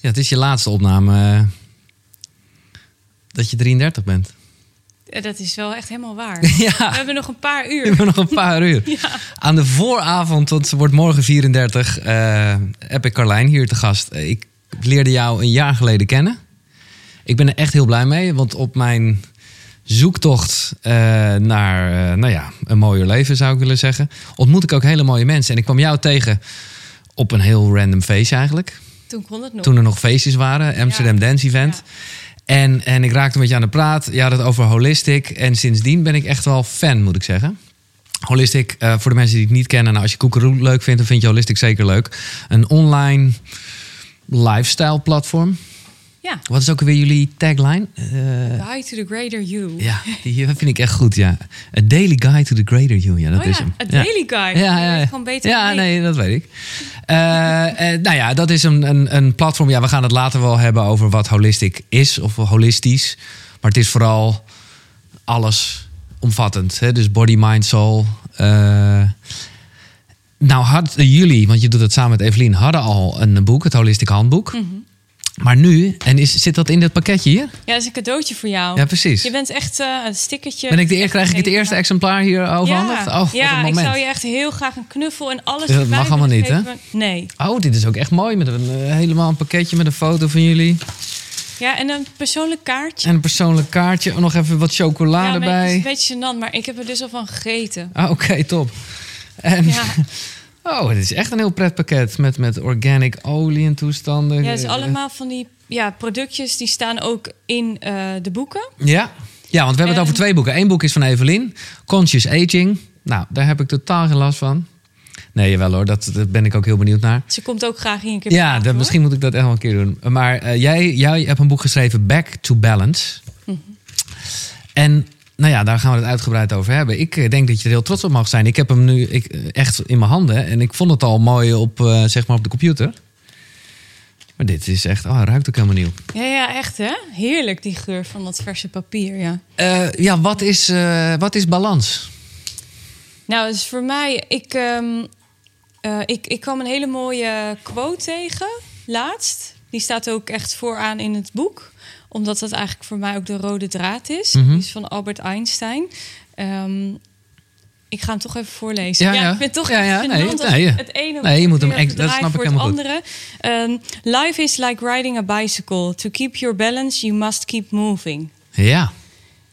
Ja, het is je laatste opname eh, dat je 33 bent. Dat is wel echt helemaal waar. Ja. We hebben nog een paar We uur. hebben nog een paar uur. Ja. Aan de vooravond, want ze wordt morgen 34, eh, heb ik Carlijn hier te gast. Eh, Ik leerde jou een jaar geleden kennen. Ik ben er echt heel blij mee, want op mijn zoektocht naar nou ja, een mooier leven, zou ik willen zeggen, ontmoet ik ook hele mooie mensen. En ik kwam jou tegen op een heel random feestje eigenlijk. Toen kon het nog. Toen er nog feestjes waren, Amsterdam Dance Event. En, en ik raakte met je aan de praat. Je had het over holistic. En sindsdien ben ik echt wel fan, moet ik zeggen. Holistic, eh, voor de mensen die het niet kennen, nou, als je koekeroe leuk vindt, dan vind je Holistic zeker leuk. Een online lifestyle platform. Ja. Wat is ook weer jullie tagline? Eh, Guide to the greater you. ja, die vind ik echt goed, ja. A daily guide to the greater you. Ja, dat oh is ja, hem. a Ja. daily guide. Ja, ja, ja. Gewoon beter ja nee, dat weet ik. Eh, eh, nou ja, dat is een, een, een platform. Ja, we gaan het later wel hebben over wat holistic is of holistisch. Maar het is vooral alles omvattend. Hè? Dus body, mind, soul. Eh, nou hadden jullie, want je doet het samen met Evelien, hadden al een boek, het Holistic Handboek. Mhm. Maar nu, en is, zit dat in dit pakketje hier? Ja, dat is een cadeautje voor jou. Ja, precies. Je bent echt eh, een stickertje. Ben ik de, eer- krijg ik het eerste exemplaar hier overhandigd? Ja, Oh, ja ik zou je echt heel graag een knuffel en alles Dat erbij mag allemaal niet, hè? Nee. Oh, dit is ook echt mooi. Met een, eh, helemaal een pakketje met een foto van jullie. Ja, en een persoonlijk kaartje. En een persoonlijk kaartje. Nog even wat chocola ja, maar het is een beetje gênant, maar ik heb er dus al van gegeten. Ah, Oké, top. En, Ja, Oh, het is echt een heel pretpakket. Met, met organic olie en toestanden. ja het is allemaal van die ja, productjes die staan ook in eh, de boeken. Ja. ja, want we hebben het over twee boeken. Eén boek is van Evelien. Conscious Aging. Nou, daar heb ik totaal geen last van. Nee, jawel hoor. Dat, ben ik ook heel benieuwd naar. Ze komt ook graag hier een keer Ja, dat, misschien moet ik dat echt wel een keer doen. Maar eh, jij, jij hebt een boek geschreven, Back to Balance. Mhm. En nou ja, daar gaan we het uitgebreid over hebben. Ik eh, denk dat je er heel trots op mag zijn. Ik heb hem nu ik, eh, echt in mijn handen. En ik vond het al mooi op, eh, zeg maar op de computer. Maar dit is echt... Oh, ruikt ook helemaal nieuw. Ja, ja, echt hè? Heerlijk die geur van dat verse papier, ja. Ja, wat is, wat is balans? Nou, dus voor mij, ik, ehm, eh, ik, ik kwam een hele mooie quote tegen laatst. Die staat ook echt vooraan in het boek, omdat dat eigenlijk voor mij ook de rode draad is. Mhm. Die is van Albert Einstein. Ehm, ik ga hem toch even voorlezen. Ja, Ja, ja. ik vind het toch Ja, ja, nee, nee, ik het ene Nee, je moet hem echt- dat snap ik voor het helemaal goed. andere. Ehm, life is like riding a bicycle. To keep your balance, you must keep moving. Ja,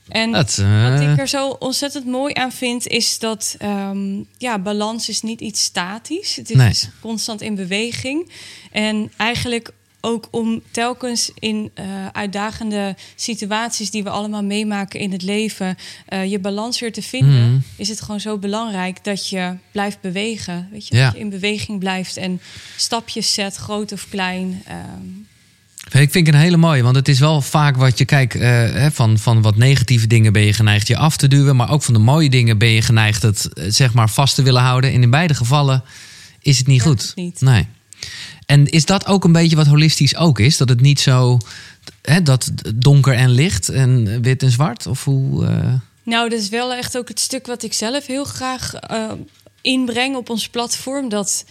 En dat... eh, wat ik er zo ontzettend mooi aan vind, is dat ehm, ja, balans is niet iets statisch. Het is Nee. constant in beweging. En eigenlijk ook om telkens in eh, uitdagende situaties die we allemaal meemaken in het leven, eh, je balans weer te vinden, Mhm. is het gewoon zo belangrijk dat je blijft bewegen. Weet je, Ja. dat je in beweging blijft en stapjes zet, groot of klein. ehm, Ik vind het een hele mooie, want het is wel vaak wat je kijkt eh, van, van wat negatieve dingen ben je geneigd je af te duwen, maar ook van de mooie dingen ben je geneigd het zeg maar vast te willen houden. En in beide gevallen is het niet Werkt goed. het niet. Nee. En is dat ook een beetje wat holistisch ook is? Dat het niet zo hè, dat donker en licht en wit en zwart? Of hoe? eh, Nou, dat is wel echt ook het stuk wat ik zelf heel graag eh, inbreng op ons platform. Dat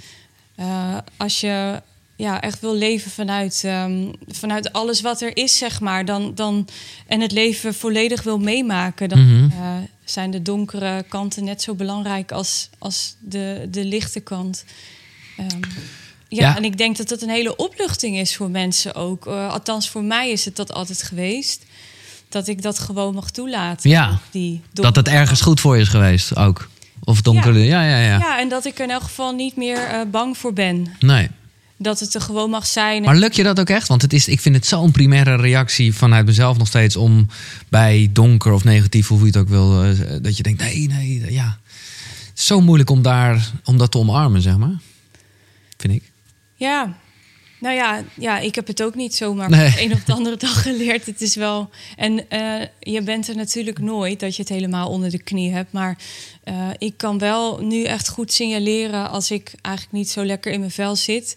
eh, als je ja, echt wil leven vanuit, ehm, vanuit alles wat er is, zeg maar, dan, dan, en het leven volledig wil meemaken, dan Mhm. zijn de donkere kanten net zo belangrijk als, als de, de lichte kant. Ehm, ja, en ik denk dat dat een hele opluchting is voor mensen ook. Eh, althans, voor mij is het dat altijd geweest. Dat ik dat gewoon mag toelaten. Ja, Die dat het ergens goed voor je is geweest ook? Of donker? Ja, ja, ja. Ja, en dat ik er in elk geval niet meer eh, bang voor ben. Nee. Dat het er gewoon mag zijn. Maar lukt je dat ook echt? Want het is, ik vind het zo'n primaire reactie vanuit mezelf nog steeds om bij donker of negatief, hoe je het ook wil, eh, dat je denkt, nee, nee, ja. Zo moeilijk om, daar, om dat te omarmen, zeg maar. Vind ik. Ja, nou ja, ja, ik heb het ook niet zomaar Nee. op een of de andere dag geleerd. Het is wel. En eh, je bent er natuurlijk nooit dat je het helemaal onder de knie hebt. Maar eh, ik kan wel nu echt goed signaleren als ik eigenlijk niet zo lekker in mijn vel zit.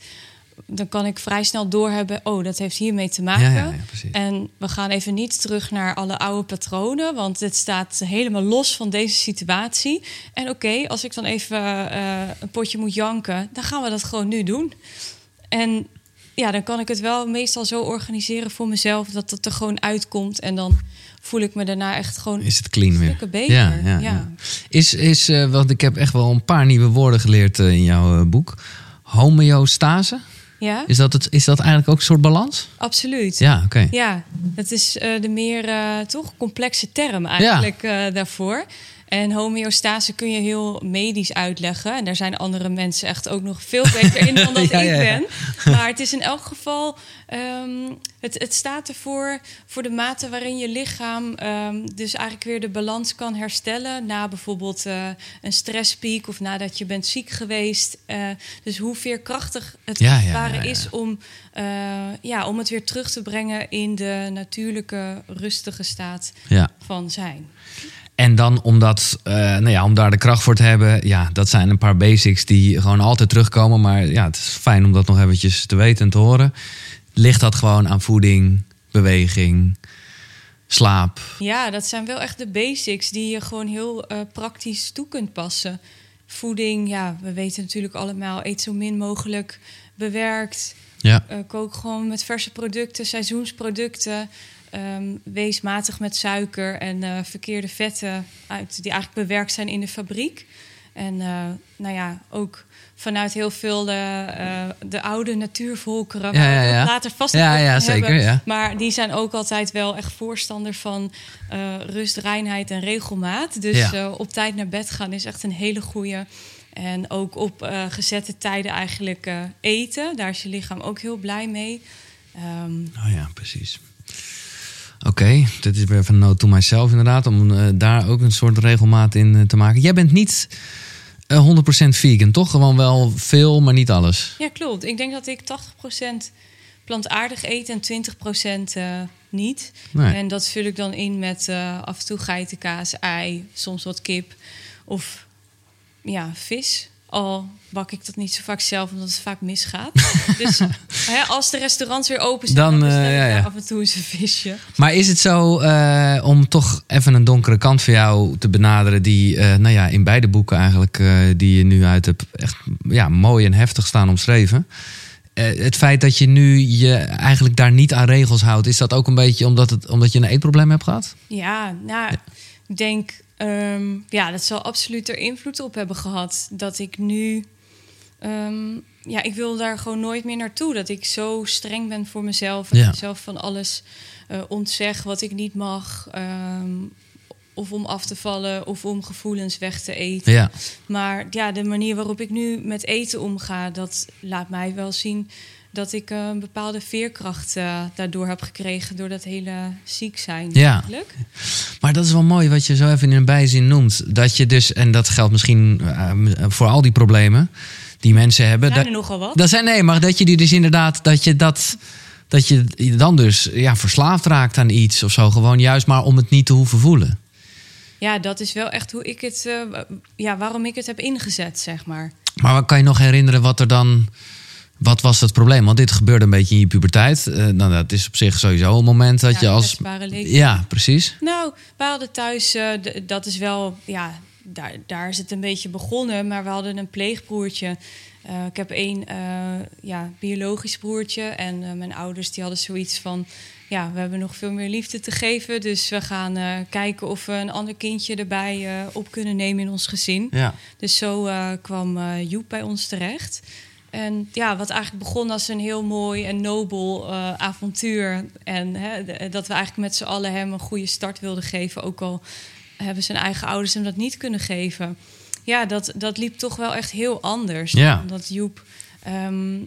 Dan kan ik vrij snel doorhebben, oh, dat heeft hiermee te maken. Ja, ja, ja, precies. En we gaan even niet terug naar alle oude patronen, want het staat helemaal los van deze situatie. En oké, als ik dan even eh, een potje moet janken, dan gaan we dat gewoon nu doen. En ja, dan kan ik het wel meestal zo organiseren voor mezelf dat het er gewoon uitkomt. En dan voel ik me daarna echt gewoon Is het clean weer? beter. Ja, ja, ja. Is, is eh, want ik heb echt wel een paar nieuwe woorden geleerd eh, in jouw boek. Homeostase. Ja, Is dat, het, is dat eigenlijk ook een soort balans? absoluut. Ja, oké. Ja, het is eh, de meer eh, toch complexe term eigenlijk eh, daarvoor. En homeostase kun je heel medisch uitleggen. En daar zijn andere mensen echt ook nog veel beter in dan dat Ja, ik ja. ben. Maar het is in elk geval, ehm, het, het staat ervoor voor de mate waarin je lichaam ehm, dus eigenlijk weer de balans kan herstellen. Na bijvoorbeeld eh, een stresspiek of nadat je bent ziek geweest. Eh, dus hoe veerkrachtig het Ja, ware is om, eh, ja, om het weer terug te brengen in de natuurlijke, rustige staat van zijn. En dan omdat, eh, nou ja, om daar de kracht voor te hebben, ja, dat zijn een paar basics die gewoon altijd terugkomen. Maar ja, het is fijn om dat nog eventjes te weten en te horen. Ligt dat gewoon aan voeding, beweging, slaap? Ja, dat zijn wel echt de basics die je gewoon heel eh, praktisch toe kunt passen. Voeding, ja, we weten natuurlijk allemaal, eet zo min mogelijk bewerkt. Ja, Eh, kook gewoon met verse producten, seizoensproducten. Ehm, wees matig met suiker en eh, verkeerde vetten uit, die eigenlijk bewerkt zijn in de fabriek. En eh, nou ja, ook vanuit heel veel de, eh, de oude natuurvolkeren. Ja, ja, ja. later vast Ja, hebben. zeker. Maar die zijn ook altijd wel echt voorstander van rust, reinheid en regelmaat. Dus op tijd naar bed gaan is echt een hele goede. En ook op gezette tijden eigenlijk eten. Daar is je lichaam ook heel blij mee. Oh ja, precies. Oké, dit is weer een note to myself inderdaad, om eh, daar ook een soort regelmaat in eh, te maken. Jij bent niet eh, 100% vegan, toch? Gewoon wel veel, maar niet alles. ja, klopt. Ik denk dat ik 80% plantaardig eet en 20% eh, niet. Nee. En dat vul ik dan in met af en toe geitenkaas, ei, soms wat kip of ja, vis. Al bak ik dat niet zo vaak zelf, omdat het vaak misgaat. dus hè, als de restaurants weer open zijn, Dan, dan, eh, ja, ja. af en toe eens een visje. Maar is het zo, eh, om toch even een donkere kant van jou te benaderen, die eh, nou ja, in beide boeken eigenlijk, die je nu uit hebt, echt ja, mooi en heftig staan omschreven. Het feit dat je nu je eigenlijk daar niet aan regels houdt, is dat ook een beetje omdat, het, omdat je een eetprobleem hebt gehad? Ja, nou, ik denk, ehm, ja, dat zal absoluut er invloed op hebben gehad. Dat ik nu, ehm, ja, ik wil daar gewoon nooit meer naartoe. Dat ik zo streng ben voor mezelf en Ja. mezelf van alles eh, ontzeg wat ik niet mag. ehm, of om af te vallen of om gevoelens weg te eten. Ja, Maar ja, de manier waarop ik nu met eten omga, dat laat mij wel zien dat ik eh, een bepaalde veerkracht eh, daardoor heb gekregen door dat hele ziek zijn. Ja. eigenlijk. maar dat is wel mooi wat je zo even in een bijzin noemt. Dat je dus, en dat geldt misschien eh, voor al die problemen die mensen hebben. Zijn er nogal wat? Dat zijn nee, maar dat je die dus inderdaad dat je dat dat je dan dus ja, verslaafd raakt aan iets of zo, gewoon juist maar om het niet te hoeven voelen. Ja, dat is wel echt hoe ik het, ja, waarom ik het heb ingezet, zeg maar. Maar kan je nog herinneren wat er dan wat was het probleem? Want dit gebeurde een beetje in je puberteit. Eh, nou, dat is op zich sowieso een moment dat Ja, je als ja, precies. Nou, wij hadden thuis, eh, dat is wel, ja, daar, daar is het een beetje begonnen. Maar we hadden een pleegbroertje. Eh, ik heb één ja, biologisch broertje. En mijn ouders die hadden zoiets van... Ja, we hebben nog veel meer liefde te geven. Dus we gaan kijken of we een ander kindje erbij op kunnen nemen in ons gezin. Ja. Dus zo kwam Joep bij ons terecht. En ja, wat eigenlijk begon als een heel mooi en nobel eh, avontuur. En hè, dat we eigenlijk met z'n allen hem een goede start wilden geven. Ook al hebben zijn eigen ouders hem dat niet kunnen geven. Ja, dat, dat liep toch wel echt heel anders. Ja. Omdat Joep ehm,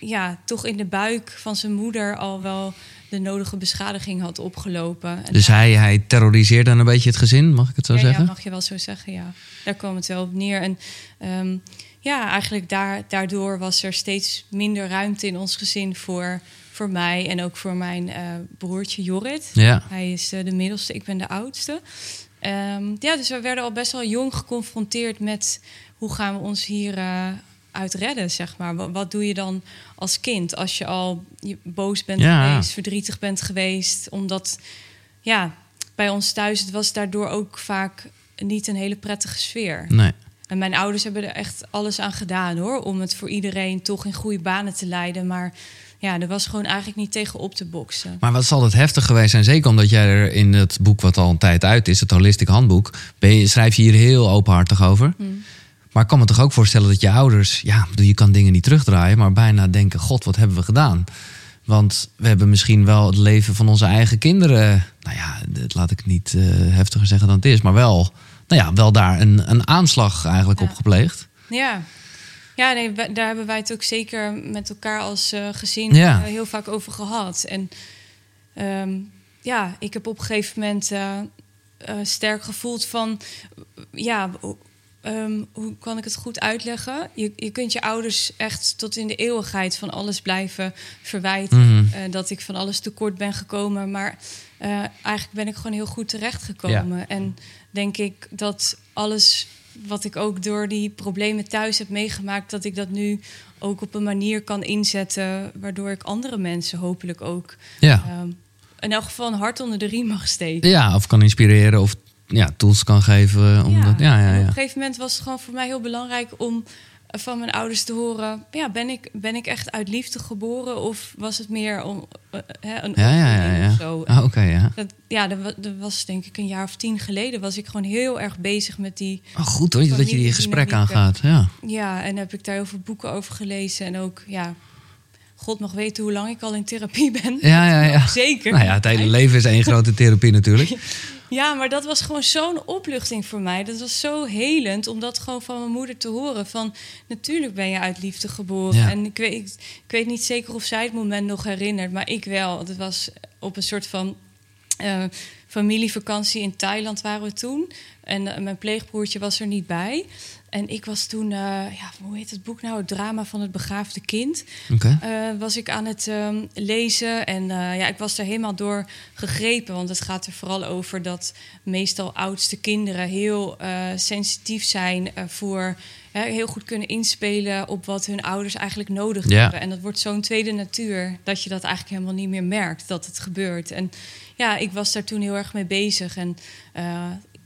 ja, toch in de buik van zijn moeder al wel de nodige beschadiging had opgelopen. En Dus hij, hij terroriseerde dan een beetje het gezin, mag ik het zo ja, zeggen? Ja, mag je wel zo zeggen, ja. Daar kwam het wel op neer. En ehm, ja, eigenlijk daar, daardoor was er steeds minder ruimte in ons gezin voor, voor mij en ook voor mijn eh, broertje Jorrit. Ja. Hij is eh, de middelste, ik ben de oudste. Ehm, ja, dus we werden al best wel jong geconfronteerd met hoe gaan we ons hier eh, uit redden, zeg maar. Wat, wat doe je dan als kind als je al boos bent Ja. geweest, verdrietig bent geweest, omdat ja, bij ons thuis het was daardoor ook vaak niet een hele prettige sfeer. Nee. En mijn ouders hebben er echt alles aan gedaan hoor, om het voor iedereen toch in goede banen te leiden. Maar ja, er was gewoon eigenlijk niet tegen op te boksen. Maar wat zal het heftig geweest zijn? Zeker omdat jij er in het boek wat al een tijd uit is, het Holistic Handboek, ben je, schrijf je hier heel openhartig over. Hmm. Maar ik kan me toch ook voorstellen dat je ouders, ja, je kan dingen niet terugdraaien, maar bijna denken: God, wat hebben we gedaan? Want we hebben misschien wel het leven van onze eigen kinderen, nou ja, dat laat ik niet eh, heftiger zeggen dan het is, maar wel, nou ja, wel daar een, een aanslag eigenlijk Ja. op gepleegd. Ja. Ja, nee, daar hebben wij het ook zeker met elkaar als eh, gezin Ja. eh, heel vaak over gehad. En ehm, ja, ik heb op een gegeven moment eh, sterk gevoeld van... Ja, ehm, hoe kan ik het goed uitleggen? Je, je kunt je ouders echt tot in de eeuwigheid van alles blijven verwijten. Mhm. dat ik van alles tekort ben gekomen. Maar eigenlijk ben ik gewoon heel goed terechtgekomen. En denk ik dat alles wat ik ook door die problemen thuis heb meegemaakt, dat ik dat nu ook op een manier kan inzetten, waardoor ik andere mensen hopelijk ook Ja. ehm, in elk geval een hart onder de riem mag steken. ja, of kan inspireren of ja, tools kan geven. Om dat, ja, ja, En op ja. een gegeven moment was het gewoon voor mij heel belangrijk om van mijn ouders te horen: ja, ben ik, ben ik echt uit liefde geboren of was het meer om, eh, hè, een Ja, ja, ja. ja. of zo? Ah, Oké, ja. Dat, ja, dat was denk ik een jaar of tien geleden. Was ik gewoon heel erg bezig met die. Oh, goed hoor, dat je die gesprek aangaat. Ja. Ja, en heb ik daar heel veel boeken over gelezen. En ook, ja, God mag weten hoe lang ik al in therapie ben. Ja, ja, ja. Zeker. Nou ja, het hele leven is één grote therapie natuurlijk. Ja, maar dat was gewoon zo'n opluchting voor mij. Dat was zo helend om dat gewoon van mijn moeder te horen. Van natuurlijk ben je uit liefde geboren. Ja. En ik weet, ik, ik weet niet zeker of zij het moment nog herinnert, maar ik wel. Het was op een soort van eh, familievakantie in Thailand waren we toen. En eh, mijn pleegbroertje was er niet bij. En ik was toen, eh, ja, hoe heet het boek nou? Het drama van het begaafde kind. Eh, was ik aan het ehm, lezen. En eh, ja, ik was er helemaal door gegrepen. Want het gaat er vooral over dat meestal oudste kinderen heel sensitief zijn voor heel goed kunnen inspelen op wat hun ouders eigenlijk nodig hebben. En dat wordt zo'n tweede natuur dat je dat eigenlijk helemaal niet meer merkt dat het gebeurt. En ja, ik was daar toen heel erg mee bezig. En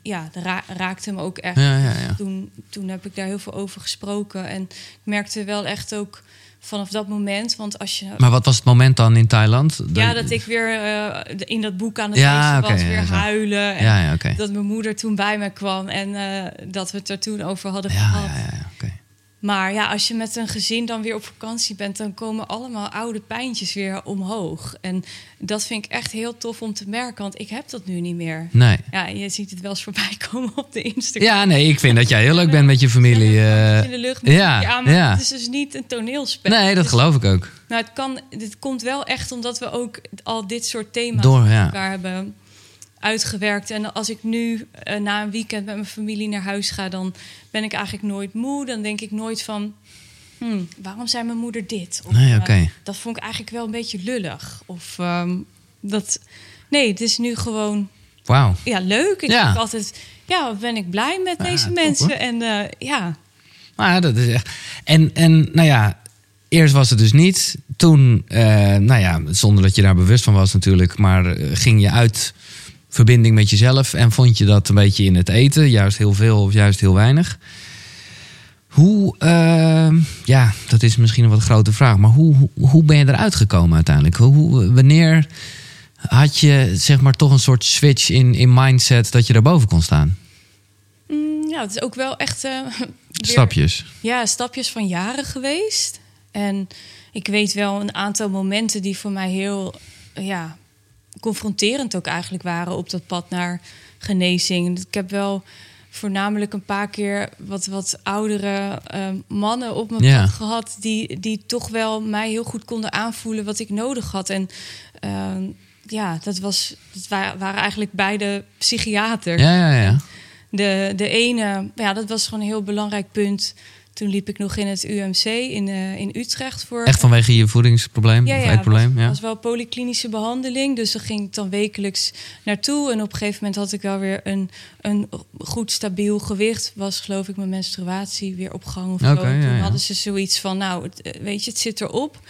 ja, ra- raakte me ook echt. Ja, ja, ja. Toen, toen heb ik daar heel veel over gesproken. En ik merkte wel echt ook vanaf dat moment. Want als je. Maar wat was het moment dan in Thailand? ja, dat ik weer eh, in dat boek aan het Ja, lezen was, ja, weer zo. huilen. En Ja, ja, dat mijn moeder toen bij me kwam en eh, dat we het er toen over hadden Ja, gehad. ja, ja, ja, oké. Maar ja, als je met een gezin dan weer op vakantie bent, dan komen allemaal oude pijntjes weer omhoog. En dat vind ik echt heel tof om te merken, want ik heb dat nu niet meer. Nee. Ja, je ziet het wel eens voorbij komen op de Instagram. Ja, nee, ik vind dat jij heel leuk bent met je familie. eh. in de lucht. ja, ja, maar ja. het is dus niet een toneelspel. nee, dat Dus- geloof ik ook. Nou, het, kan, het komt wel echt omdat we ook al dit soort thema's Door, met ja. elkaar hebben uitgewerkt. En als ik nu eh, na een weekend met mijn familie naar huis ga, dan ben ik eigenlijk nooit moe. Dan denk ik nooit van, hmm, waarom zei mijn moeder dit? Of, Nee, eh, oké. dat vond ik eigenlijk wel een beetje lullig. Of ehm, dat, nee, het is nu gewoon Wauw. ja, leuk. Ik Ja. denk altijd, ja, ben ik blij met Ja, deze mensen. En eh, ja, Maar dat is echt. En, en nou ja, eerst was het dus niet. Toen, nou ja, zonder dat je daar bewust van was natuurlijk, maar ging je uit verbinding met jezelf en vond je dat een beetje in het eten, juist heel veel of juist heel weinig. Hoe, eh, ja, dat is misschien een wat grote vraag, maar hoe, hoe, hoe ben je eruit gekomen uiteindelijk? Hoe, wanneer had je zeg maar toch een soort switch in, in mindset dat je daarboven kon staan? Mm, ja, het is ook wel echt eh, weer- Stapjes. Ja, stapjes van jaren geweest. En ik weet wel een aantal momenten die voor mij heel ja, confronterend ook eigenlijk waren op dat pad naar genezing. Ik heb wel voornamelijk een paar keer wat, wat oudere eh, mannen op mijn Ja. pad gehad... Die, die toch wel mij heel goed konden aanvoelen wat ik nodig had. En eh, ja, dat, was, dat wa- waren eigenlijk beide psychiaters. Ja, ja, ja. De, de ene, ja, dat was gewoon een heel belangrijk punt. Toen liep ik nog in het UMC in, eh, in Utrecht voor. Echt vanwege je voedingsprobleem ja, of ja, eetprobleem? was, Ja. was wel polyklinische behandeling. Dus daar ging ik dan wekelijks naartoe. En op een gegeven moment had ik wel weer een, een goed stabiel gewicht. Was geloof ik mijn menstruatie weer op gang of zo. Ja, Toen hadden ze zoiets van, nou, het, eh, weet je, het zit erop.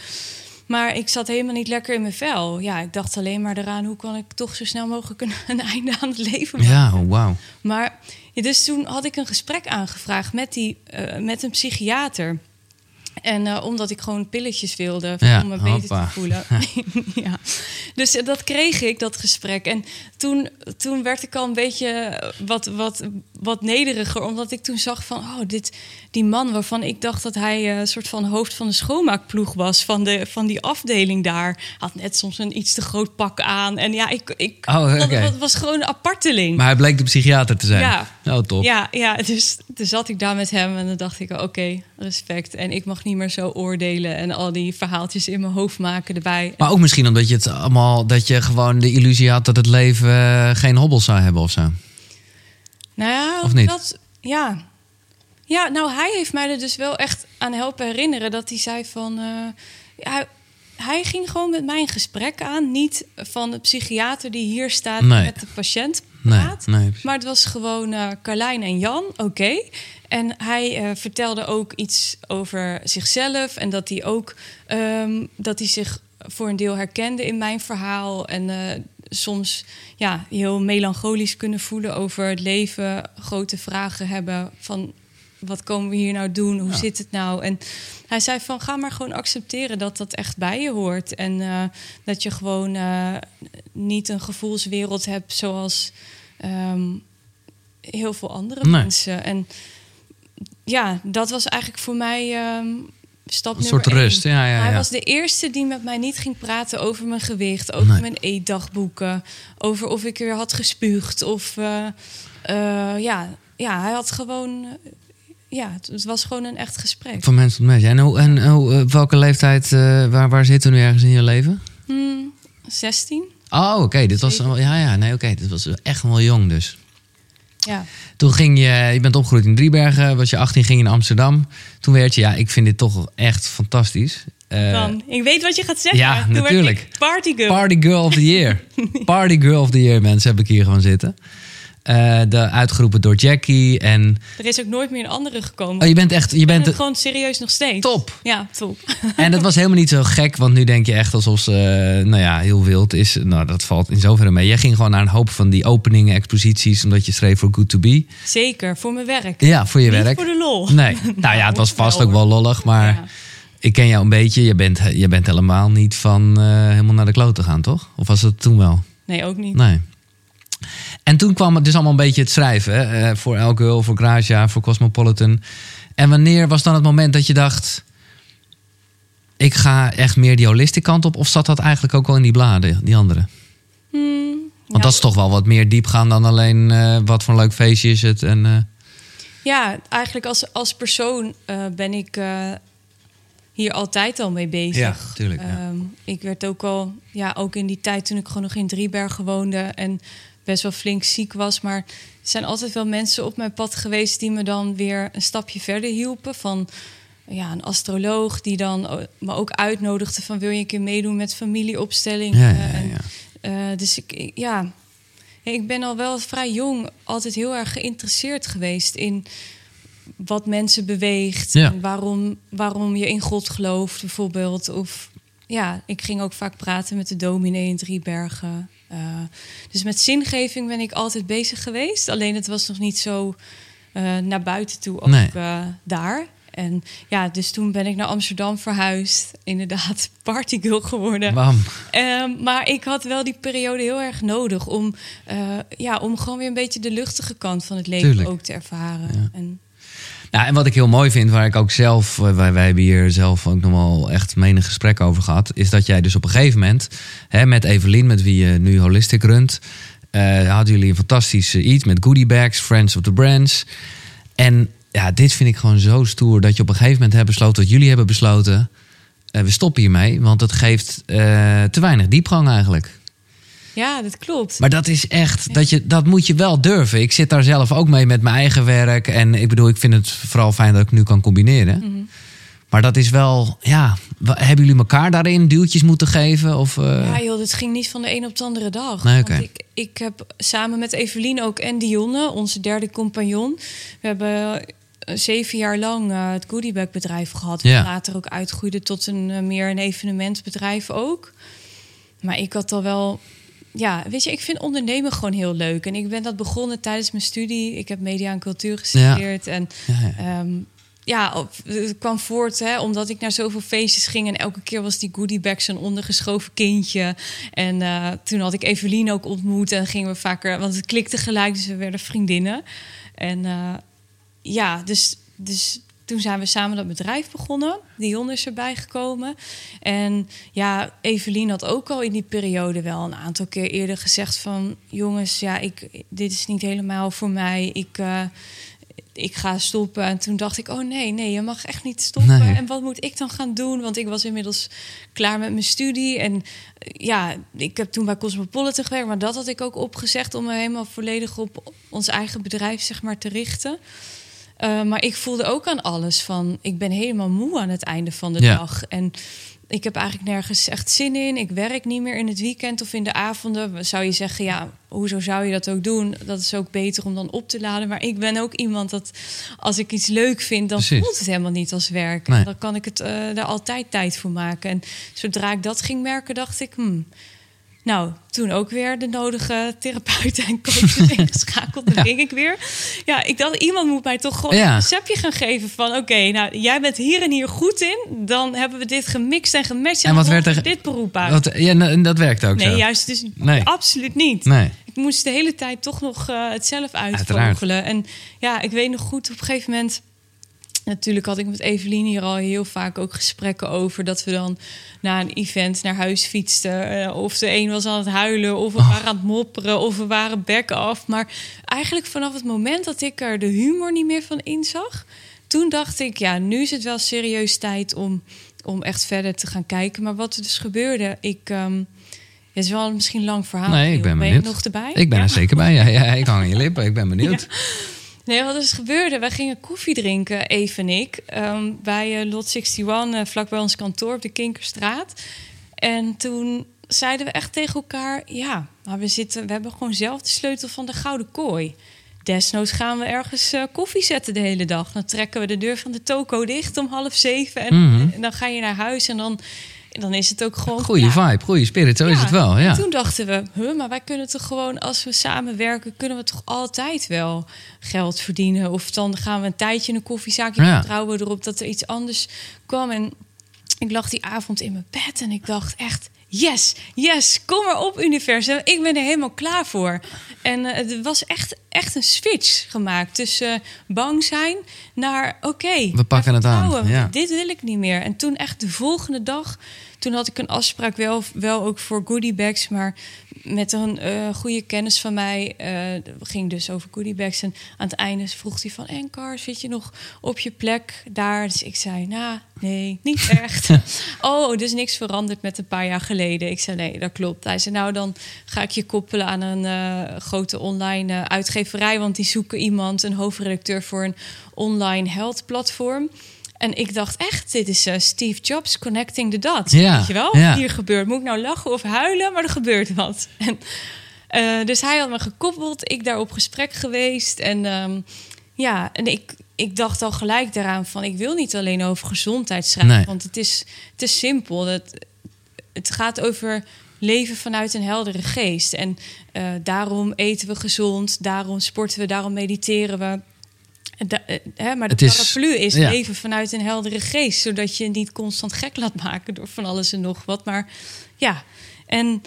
Maar ik zat helemaal niet lekker in mijn vel. Ja, ik dacht alleen maar eraan, hoe kan ik toch zo snel mogelijk een, een einde aan het leven maken. Ja, wauw. Maar ja, dus toen had ik een gesprek aangevraagd met, die, eh, met een psychiater. En uh, omdat ik gewoon pilletjes wilde Ja, om me beter hoppa. te voelen. ja. Dus uh, dat kreeg ik, dat gesprek. En toen, toen werd ik al een beetje wat, wat, wat nederiger. Omdat ik toen zag van, oh, dit, die man waarvan ik dacht dat hij een uh, soort van hoofd van de schoonmaakploeg was. Van, de, van die afdeling daar. Had net soms een iets te groot pak aan. En ja, ik, ik Oh, dat, was gewoon een aparteling. Maar hij bleek de psychiater te zijn. Ja. Oh, top. Ja, ja dus toen zat ik daar met hem en dan dacht ik, oké, respect. En ik mag niet meer zo oordelen en al die verhaaltjes in mijn hoofd maken erbij. Maar ook misschien omdat je het allemaal, dat je gewoon de illusie had dat het leven eh, geen hobbels zou hebben of zo. Nou ja, Of niet? Dat, ja. Ja, nou hij heeft mij er dus wel echt aan helpen herinneren dat hij zei van... eh, ja, hij ging gewoon met mij een gesprek aan. Niet van de psychiater die hier staat Nee. met de patiënt praat. nee. Maar het was gewoon eh Carlijn en Jan, oké. En hij eh, vertelde ook iets over zichzelf. En dat hij ook ehm, dat hij zich voor een deel herkende in mijn verhaal. En eh, soms ja, heel melancholisch kunnen voelen over het leven. Grote vragen hebben van wat komen we hier nou doen? Hoe Ja. zit het nou? En hij zei van ga maar gewoon accepteren dat dat echt bij je hoort. En eh, dat je gewoon eh, niet een gevoelswereld hebt zoals ehm, heel veel andere Nee. mensen. En ja, dat was eigenlijk voor mij ehm, stap Een nummer soort één. rust. Ja, ja, Hij ja. was de eerste die met mij niet ging praten over mijn gewicht, over Nee. mijn eetdagboeken, over of ik weer had gespuugd. Of eh, eh, ja, ja, hij had gewoon. eh, ja, het, het was gewoon een echt gesprek. Van mensen tot mensen. En, hoe, en hoe, welke leeftijd, waar, waar zitten we nu ergens in je leven? Hmm, 16? Oh, oké. Dit was. Ja, ja. Nee, oké. Dit was echt wel jong dus. Ja. Toen ging je, je bent opgegroeid in Driebergen, was je 18, ging je in Amsterdam. Toen werd je, ja, ik vind dit toch echt fantastisch. Eh, Dan, ik weet wat je gaat zeggen. ja, Toen werd natuurlijk. ik partygirl. Party Girl of the Year. Party Girl of the Year, mensen, heb ik hier gewoon zitten. Eh, de, uitgeroepen door Jackie. En er is ook nooit meer een andere gekomen. oh, je bent echt, je bent gewoon serieus nog steeds. top. Ja, top. En dat was helemaal niet zo gek, want nu denk je echt alsof ze, eh, nou ja, heel wild is. Nou, dat valt in zoverre mee. Jij ging gewoon naar een hoop van die openingen, exposities, omdat je schreef voor Good to Be. Zeker, voor mijn werk. Ja, voor je Niet werk. voor de lol. Nee, nou ja, het was vast wel, ook wel lollig, maar Ja. ik ken jou een beetje. Je bent, je bent helemaal niet van eh, helemaal naar de klote gaan, toch? Of was dat toen wel? Nee, ook niet. Nee. En toen kwam het dus allemaal een beetje het schrijven. hè? Eh, voor El Girl, voor Grazia, voor Cosmopolitan. En wanneer was dan het moment dat je dacht... ik ga echt meer die holistic kant op? Of zat dat eigenlijk ook wel in die bladen, die andere? Hmm, Want ja, dat is toch wel wat meer diepgaan dan alleen... eh, wat voor een leuk feestje is het. En, eh, Ja, eigenlijk als, als persoon ben ik hier altijd al mee bezig. Ja, tuurlijk, ja. Ehm, ik werd ook al, ja, ook in die tijd toen ik gewoon nog in Driebergen woonde en best wel flink ziek was. Maar er zijn altijd wel mensen op mijn pad geweest die me dan weer een stapje verder hielpen. Van ja, een astroloog die dan me ook uitnodigde van wil je een keer meedoen met familieopstellingen. ja, ja, ja, En, eh, dus ik, ik- ja, ik ben al wel vrij jong altijd heel erg geïnteresseerd geweest in wat mensen beweegt. Ja. En waarom, waarom je in God gelooft, bijvoorbeeld. Of ja, ik ging ook vaak praten met de dominee in Driebergen. Eh, dus met zingeving ben ik altijd bezig geweest. Alleen het was nog niet zo eh, naar buiten toe ook Nee. eh, daar. En ja, dus toen ben ik naar Amsterdam verhuisd. Inderdaad, partygirl geworden. Bam. Ehm, maar ik had wel die periode heel erg nodig om, ja, om gewoon weer een beetje de luchtige kant van het leven Tuurlijk. ook te ervaren. Ja. En, Ja, en wat ik heel mooi vind, waar ik ook zelf, eh, wij, wij hebben hier zelf ook nog wel echt menig gesprek over gehad, is dat jij dus op een gegeven moment, hè, met Evelien, met wie je nu Holistic runt, eh, hadden jullie een fantastische iets met goodie bags, Friends of the Brands. En ja, dit vind ik gewoon zo stoer dat je op een gegeven moment hebt besloten, dat jullie hebben besloten, eh, we stoppen hiermee, want het geeft eh, te weinig diepgang eigenlijk. Ja, dat klopt. Maar dat is echt, dat, je, dat moet je wel durven. Ik zit daar zelf ook mee met mijn eigen werk. En ik bedoel, ik vind het vooral fijn dat ik nu kan combineren. Mhm. Maar dat is wel, ja, hebben jullie elkaar daarin duwtjes moeten geven? Of, eh, Ja, joh, dat ging niet van de een op de andere dag. Nee. Want ik, ik heb samen met Evelien ook en Dionne, onze derde compagnon. We hebben eh, zeven jaar lang eh, het goodiebag bedrijf gehad. Ja. Later ook uitgroeide tot een meer een evenementbedrijf ook. Maar ik had al wel... Ja, weet je, ik vind ondernemen gewoon heel leuk. En ik ben dat begonnen tijdens mijn studie. Ik heb media en cultuur gestudeerd. En ja, ja. Ehm, ja, het kwam voort hè, omdat ik naar zoveel feestjes ging. En elke keer was die goodiebag zo'n ondergeschoven kindje. En uh, toen had ik Evelien ook ontmoet. En gingen we vaker, want het klikte gelijk. Dus we werden vriendinnen. En uh, ja, dus, dus toen zijn we samen dat bedrijf begonnen. Dion is erbij gekomen. En ja, Evelien had ook al in die periode wel een aantal keer eerder gezegd van... jongens, ja, ik, dit is niet helemaal voor mij. Ik, uh, ik ga stoppen. En toen dacht ik, oh nee, nee, je mag echt niet stoppen. Nee. En wat moet ik dan gaan doen? Want ik was inmiddels klaar met mijn studie. En ja, ik heb toen bij Cosmopolitan gewerkt. Maar dat had ik ook opgezegd om me helemaal volledig op ons eigen bedrijf zeg maar, te richten. Uh, maar ik voelde ook aan alles van, ik ben helemaal moe aan het einde van de Ja. dag. En ik heb eigenlijk nergens echt zin in. Ik werk niet meer in het weekend of in de avonden. Zou je zeggen, ja, hoezo zou je dat ook doen? Dat is ook beter om dan op te laden. Maar ik ben ook iemand dat als ik iets leuk vind, dan Precies. voelt het helemaal niet als werk. Nee. Dan kan ik het uh, er altijd tijd voor maken. En zodra ik dat ging merken, dacht ik, hmm, nou, toen ook weer de nodige therapeuten en coaches ingeschakeld. Dan Ja. ging ik weer. Ja, ik dacht, iemand moet mij toch gewoon Ja. een receptje gaan geven van... oké, nou, jij bent hier en hier goed in. Dan hebben we dit gemixt en gematcht. En wat werd er- dit beroep uit. Wat, ja, en dat werkt ook nee, zo. juist dus Nee. absoluut niet. Nee. Ik moest de hele tijd toch nog eh, het zelf uitvogelen. En ja, ik weet nog goed, op een gegeven moment... Natuurlijk had ik met Evelien hier al heel vaak ook gesprekken over... dat we dan na een event naar huis fietsten. eh, of de een was aan het huilen, of we Oh. waren aan het mopperen... of we waren bek af. Maar eigenlijk vanaf het moment dat ik er de humor niet meer van inzag... toen dacht ik, ja, nu is het wel serieus tijd om, om echt verder te gaan kijken. Maar wat er dus gebeurde, ik... ehm, het is wel misschien een lang verhaal. Nee, ik Giel. ben je benieuwd. nog erbij? Ik ben Ja? er zeker bij. Ja, ja, ik hang aan je lippen. Ik ben benieuwd. Nee, wat is gebeurde? Wij gingen koffie drinken, Eve en ik, ehm, bij eh, Lot 61, eh, vlak bij ons kantoor op de Kinkerstraat. En toen zeiden we echt tegen elkaar: ja, maar we, zitten, we hebben gewoon zelf de sleutel van de gouden kooi. Desnoods gaan we ergens eh, koffie zetten de hele dag. Dan trekken we de deur van de toko dicht om half zeven. En, Mhm. en dan ga je naar huis en dan, dan is het ook gewoon. Klaar. vibe, goede spirit. Zo is het wel. Ja. en Toen dachten we, huh, maar wij kunnen toch gewoon, als we samenwerken, kunnen we toch altijd wel geld verdienen. Of dan gaan we een tijdje in een koffiezaakje Ja. vertrouwen erop dat er iets anders kwam. En ik lag die avond in mijn bed en ik dacht echt, yes, yes, kom maar op universum. Ik ben er helemaal klaar voor. En eh, het was echt, echt een switch gemaakt tussen eh, bang zijn naar, oké, We pakken het aan, ja. Dit wil ik niet meer. En toen echt de volgende dag, toen had ik een afspraak wel, wel ook voor goodiebags, maar met een eh, goede kennis van mij eh, ging dus over goodiebags. En aan het einde vroeg hij van, Enkar, zit je nog op je plek daar? Dus ik zei, nou, nee, niet echt. oh, dus niks veranderd met een paar jaar geleden. Ik zei, nee, dat klopt. Hij zei, nou, dan ga ik je koppelen aan een grote online eh, uitgeverij, want die zoeken iemand, een hoofdredacteur voor een online health platform. En ik dacht echt, dit is eh, Steve Jobs connecting the dots. Ja, Weet je wel? ja. Hier gebeurt. Moet ik nou lachen of huilen? Maar er gebeurt wat. En, eh, dus hij had me gekoppeld. Ik daar op gesprek geweest. En ehm, ja, en ik, ik dacht al gelijk daaraan van... ik wil niet alleen over gezondheid schrijven. Nee. Want het is, het is simpel. Het, het gaat over leven vanuit een heldere geest. En eh, daarom eten we gezond. Daarom sporten we. Daarom mediteren we. Da- eh, hè, maar de Het paraplu is ja. leven vanuit een heldere geest. Zodat je niet constant gek laat maken door van alles en nog wat. Maar ja, en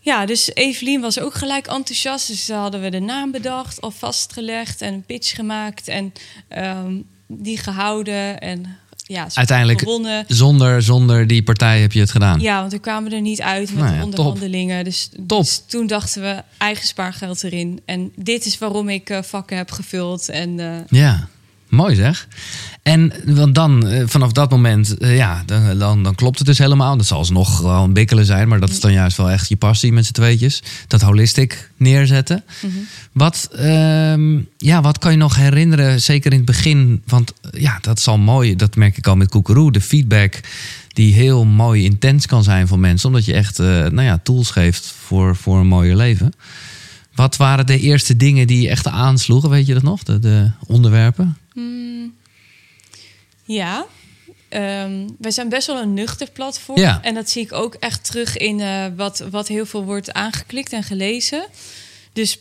ja, dus Evelien was ook gelijk enthousiast. Dus hadden we de naam bedacht, al vastgelegd en een pitch gemaakt. En ehm, die gehouden en ja, Uiteindelijk- gewonnen. Zonder, zonder die partij heb je het gedaan. Ja, want we kwamen er niet uit met Nou de onderhandelingen. Dus, dus toen dachten we eigen spaargeld erin. En dit is waarom ik eh, vakken heb gevuld. En eh, Ja, mooi zeg. En want dan, eh, vanaf dat moment, eh, ja, dan, dan, dan klopt het dus helemaal. Dat zal alsnog gewoon bikkelen zijn, maar dat is dan juist wel echt je passie met z'n tweetjes. Dat holistic neerzetten. Wat, ehm, ja, wat kan je nog herinneren, zeker in het begin? Want eh, ja, dat is al mooi, dat merk ik al met Koekeroe. De feedback die heel mooi intens kan zijn voor mensen. Omdat je echt nou ja, tools geeft voor, voor een mooier leven. Wat waren de eerste dingen die je echt aansloegen? Weet je dat nog? De, de onderwerpen? mm, ja, ehm, wij zijn best wel een nuchter platform. Ja. En dat zie ik ook echt terug in eh, wat, wat heel veel wordt aangeklikt en gelezen. Dus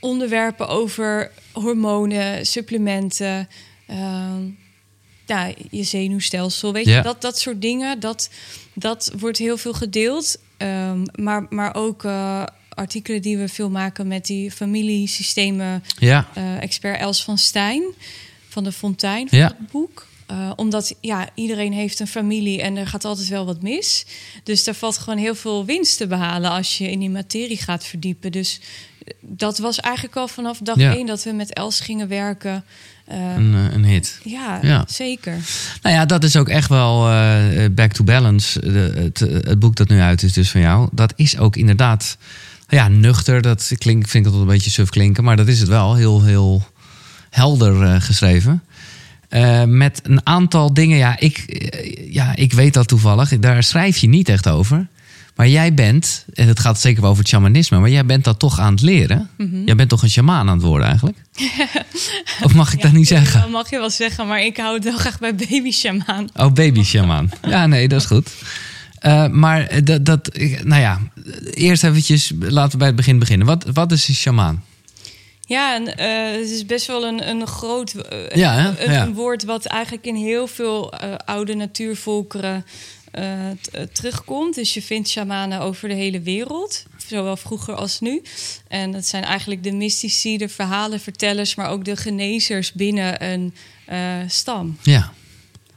onderwerpen over hormonen, supplementen. ehm, ja, je zenuwstelsel, weet Ja. je, dat, dat soort dingen, dat, dat wordt heel veel gedeeld. Ehm, maar, maar ook eh, artikelen die we veel maken met die familiesystemen Ja, eh, expert Els van Stijn van de Fontein van Ja. het boek. Eh, omdat ja, iedereen heeft een familie en er gaat altijd wel wat mis. Dus daar valt gewoon heel veel winst te behalen als je in die materie gaat verdiepen. Dus eh, dat was eigenlijk al vanaf dag Ja. één dat we met Els gingen werken. Een, een hit. ja, Ja. zeker. Nou ja, dat is ook echt wel Back to Balance. De, het, het boek dat nu uit is dus van jou. Dat is ook inderdaad ja, nuchter. Dat klinkt, vind ik dat wel een beetje suf klinken. Maar dat is het wel. Heel, heel helder eh, geschreven. Eh, met een aantal dingen. Ja ik, eh, ja, ik weet dat toevallig. Daar schrijf je niet echt over. Maar jij bent, en het gaat zeker wel over het shamanisme, maar jij bent dat toch aan het leren. Jij bent toch een shamaan aan het worden eigenlijk? of mag ik dat niet zeggen? Dat mag je wel zeggen, maar ik hou het wel graag bij baby shamaan. Oh, baby shaman. Ja, nee, dat is goed. Maar dat, dat, nou ja, eerst eventjes, laten we bij het begin beginnen. Wat, wat is een shamaan? Ja, en, eh, het is best wel een, een groot eh, Ja, een, Ja. een woord wat eigenlijk in heel veel eh, oude natuurvolkeren terugkomt. Dus je vindt shamanen over de hele wereld, zowel vroeger als nu. En dat zijn eigenlijk de mystici, de verhalenvertellers, maar ook de genezers binnen een stam. Ja,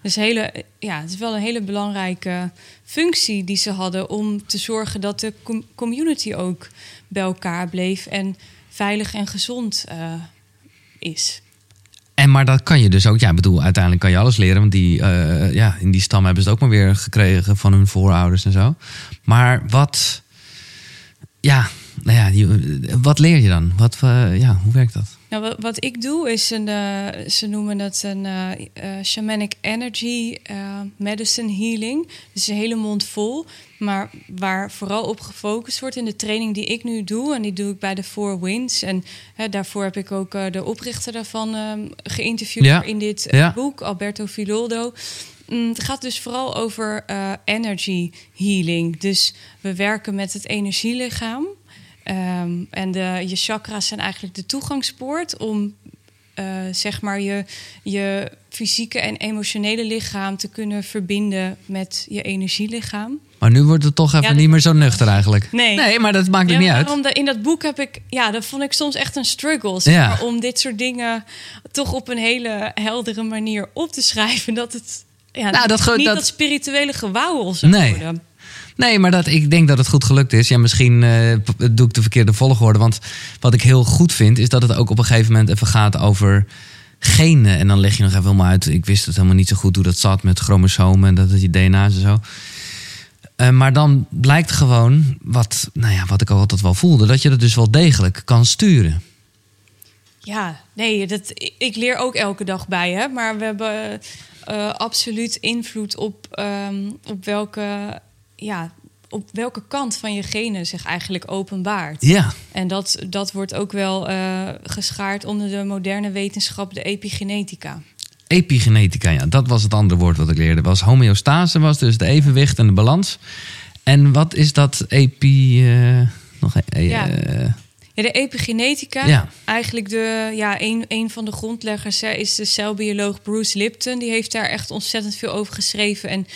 Dus hele, ja, het is wel een hele belangrijke functie die ze hadden om te zorgen dat de com- community ook bij elkaar bleef en veilig en gezond eh, is. en maar dat kan je dus ook. Ja, ik bedoel, uiteindelijk kan je alles leren. Want die, eh, ja, in die stam hebben ze het ook maar weer gekregen van hun voorouders en zo. Maar wat, ja, nou ja, wat leer je dan? Wat, eh, ja, hoe werkt dat? Nou, wat, wat ik doe is een, eh, ze noemen het een eh, eh, shamanic energy medicine healing. Dus een hele mond vol. Maar waar vooral op gefocust wordt in de training die ik nu doe. En die doe ik bij de Four Winds. En hè, daarvoor heb ik ook de oprichter daarvan ehm, geïnterviewd Ja. in dit Ja. boek, Alberto Filoldo. Mm, Het gaat dus vooral over energy healing. Dus we werken met het energielichaam. Ehm, en de, je chakra's zijn eigenlijk de toegangspoort om eh, zeg maar je, je fysieke en emotionele lichaam te kunnen verbinden met je energielichaam. Maar nu wordt het toch even Ja, niet meer zo nuchter eigenlijk. Nee. Nee, maar dat maakt Ja, niet uit. in dat boek heb ik, ja, dat vond ik soms echt een struggle. zeg Ja. maar, om dit soort dingen toch op een hele heldere manier op te schrijven. Dat het ja, Nou, dat niet dat- dat, spirituele gewauwel zou Nee. worden. Nee, maar dat, ik denk dat het goed gelukt is. Ja, misschien eh, doe ik de verkeerde volgorde. Want wat ik heel goed vind, is dat het ook op een gegeven moment even gaat over genen. En dan leg je nog even helemaal uit. Ik wist het helemaal niet zo goed hoe dat zat met chromosomen en dat het je DNA's en zo. Eh, maar dan blijkt gewoon, wat, nou ja, wat ik al altijd wel voelde, dat je dat dus wel degelijk kan sturen. Ja, nee, dat, ik leer ook elke dag bij, hè. Maar we hebben eh, absoluut invloed op, ehm, op, welke, ja, op welke kant van je genen zich eigenlijk openbaart. Ja, En dat, dat wordt ook wel eh, geschaard onder de moderne wetenschap, de epigenetica. epigenetica, ja, dat was het andere woord wat ik leerde. Was homeostase, was dus de evenwicht en de balans. En wat is dat epi... eh, nog een, eh, Ja. Ja, de epigenetica, Ja. eigenlijk de, ja, een, een van de grondleggers hè, is de celbioloog Bruce Lipton. Die heeft daar echt ontzettend veel over geschreven. En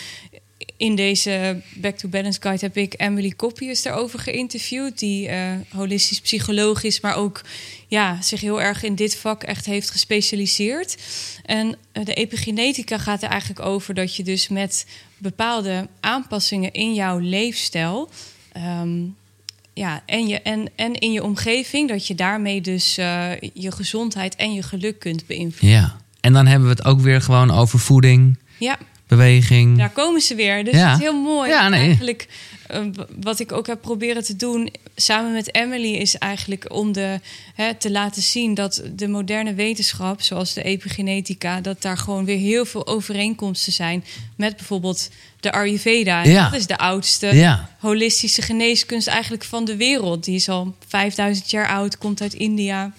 in deze Back to Balance Guide heb ik Emily Coppius daarover geïnterviewd. Die eh, holistisch psycholoog is, maar ook ja, zich heel erg in dit vak echt heeft gespecialiseerd. En eh, de epigenetica gaat er eigenlijk over dat je dus met bepaalde aanpassingen in jouw leefstijl... ehm, ja, en, je, en, en in je omgeving, dat je daarmee dus eh, je gezondheid en je geluk kunt beïnvloeden. Ja. En dan hebben we het ook weer gewoon over voeding, Ja, beweging. daar komen ze weer. Dus Ja. het is heel mooi. Ja, nee. Eigenlijk, eh, wat ik ook heb proberen te doen samen met Emily, is eigenlijk om de, hè, te laten zien dat de moderne wetenschap, zoals de epigenetica, dat daar gewoon weer heel veel overeenkomsten zijn met bijvoorbeeld de Ayurveda. Ja. Dat is de oudste Ja. holistische geneeskunst eigenlijk van de wereld. Die is al 5000 jaar oud, komt uit India.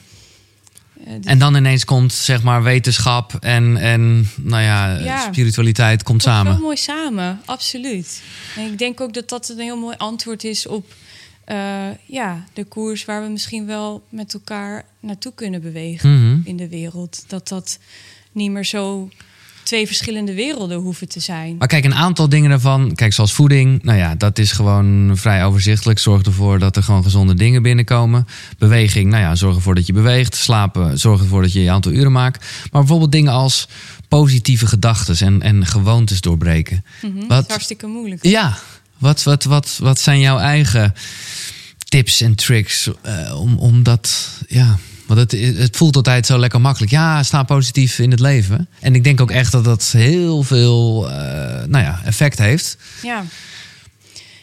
Eh, dus- En dan ineens komt zeg maar wetenschap en, en nou ja, Ja. spiritualiteit komt samen. wel mooi samen, absoluut. En ik denk ook dat dat een heel mooi antwoord is op eh, ja, de koers waar we misschien wel met elkaar naartoe kunnen bewegen Mhm. in de wereld. Dat dat niet meer zo twee verschillende werelden hoeven te zijn. Maar kijk, een aantal dingen daarvan, kijk, zoals voeding, nou ja, dat is gewoon vrij overzichtelijk. Zorg ervoor dat er gewoon gezonde dingen binnenkomen. Beweging, nou ja, zorg ervoor dat je beweegt. Slapen, zorg ervoor dat je je aantal uren maakt. Maar bijvoorbeeld dingen als positieve gedachten en, en gewoontes doorbreken. Mhm, dat Wat- is hartstikke moeilijk. Ja, wat, wat, wat, wat zijn jouw eigen tips en tricks eh, om, om dat, ja... Want het, het voelt altijd zo lekker makkelijk. Ja, sta positief in het leven. En ik denk ook echt dat dat heel veel eh, nou ja, effect heeft. Ja.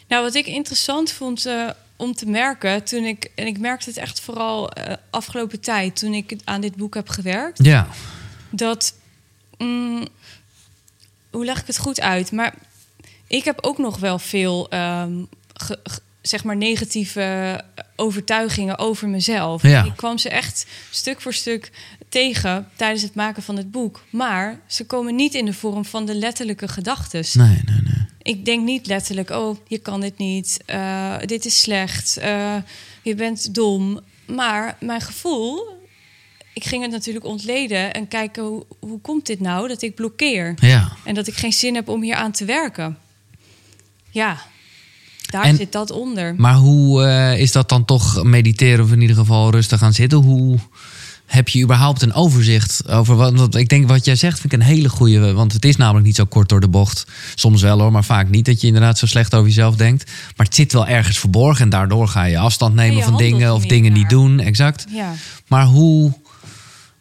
Nou, wat ik interessant vond eh, om te merken toen ik en ik merkte het echt vooral eh, afgelopen tijd toen ik aan dit boek heb gewerkt, Ja, dat mm, hoe leg ik het goed uit? Maar ik heb ook nog wel veel ehm, ge- ge- zeg maar negatieve overtuigingen over mezelf. Ja. Ik kwam ze echt stuk voor stuk tegen tijdens het maken van het boek, maar ze komen niet in de vorm van de letterlijke gedachten. nee, nee, nee. Ik denk niet letterlijk, oh, je kan dit niet, eh, dit is slecht, eh, je bent dom. Maar mijn gevoel, ik ging het natuurlijk ontleden en kijken hoe, hoe komt dit nou dat ik blokkeer Ja, en dat ik geen zin heb om hier aan te werken. Ja, daar En- zit dat onder. maar hoe eh, is dat dan toch mediteren of in ieder geval rustig gaan zitten? Hoe heb je überhaupt een overzicht over wat? Want ik denk wat jij zegt vind ik een hele goede, want het is namelijk niet zo kort door de bocht. Soms wel hoor, maar vaak niet dat je inderdaad zo slecht over jezelf denkt. Maar het zit wel ergens verborgen en daardoor ga je afstand nemen je van dingen of dingen niet doen. Exact. Ja. Maar hoe,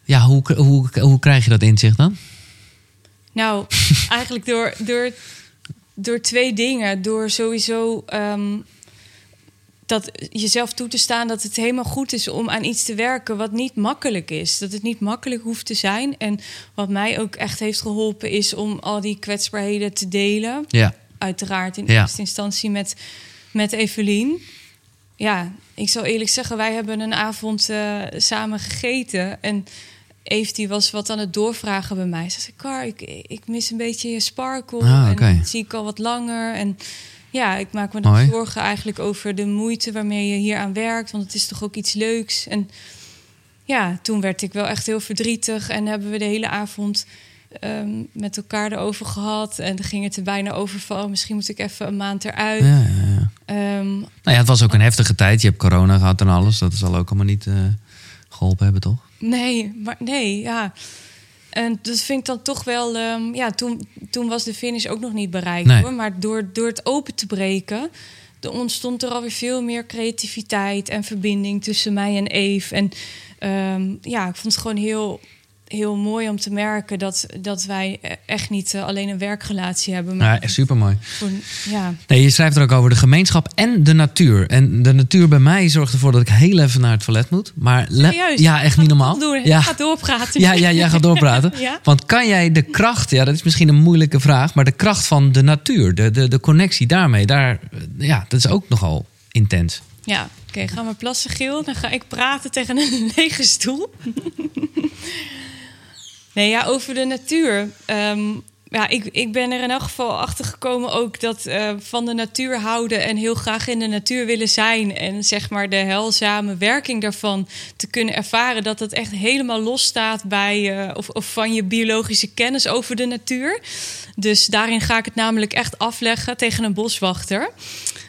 ja, hoe, hoe, hoe krijg je dat inzicht dan? Nou, eigenlijk door, door, door twee dingen. Door sowieso ehm, dat jezelf toe te staan dat het helemaal goed is om aan iets te werken wat niet makkelijk is. Dat het niet makkelijk hoeft te zijn. En wat mij ook echt heeft geholpen is om al die kwetsbaarheden te delen. Ja, Uiteraard in Ja. eerste instantie met, met Evelien. Ja, ik zal eerlijk zeggen, wij hebben een avond eh, samen gegeten. En Eve die was wat aan het doorvragen bij mij. Ze zei, Car, ik, ik mis een beetje je sparkle. Ah. En zie ik al wat langer. En ja, ik maak me dan zorgen eigenlijk over de moeite waarmee je hier aan werkt. Want het is toch ook iets leuks. En ja, toen werd ik wel echt heel verdrietig. En hebben we de hele avond ehm, met elkaar erover gehad. En dan ging het er bijna over van... oh, misschien moet ik even een maand eruit. ja, ja, ja. Ehm, Nou ja, het was ook een heftige tijd. Je hebt corona gehad en alles. Dat zal ook allemaal niet eh, geholpen hebben, toch? nee, maar nee, ja. En dat vind ik dan toch wel... ehm, ja, toen, toen was de finish ook nog niet bereikt. Nee. Hoor. Maar door, door het open te breken... er ontstond er alweer veel meer creativiteit en verbinding tussen mij en Eve. En ehm, ja, ik vond het gewoon heel, heel mooi om te merken dat, dat wij echt niet eh, alleen een werkrelatie hebben. Maar Ja, echt supermooi. voor- ja, Nee, je schrijft er ook over de gemeenschap en de natuur. En de natuur bij mij zorgt ervoor dat ik heel even naar het toilet moet. Maar Serieus? ja, echt niet normaal. Doen. Ja. Ga doorpraten. Ja, ja, jij gaat doorpraten. Ja. Want kan jij de kracht, ja, dat is misschien een moeilijke vraag, maar de kracht van de natuur, de, de, de connectie daarmee, daar, eh, ja, dat is ook nogal intens. Ja, oké, gaan we plassen, Giel. Dan ga ik praten tegen een lege stoel. Nee, ja, over de natuur. Ehm, ja, ik, ik ben er in elk geval achter gekomen ook dat eh, van de natuur houden en heel graag in de natuur willen zijn. En zeg maar de heilzame werking daarvan te kunnen ervaren. Dat het echt helemaal los staat bij eh, of, of van je biologische kennis over de natuur. Dus daarin ga ik het namelijk echt afleggen tegen een boswachter.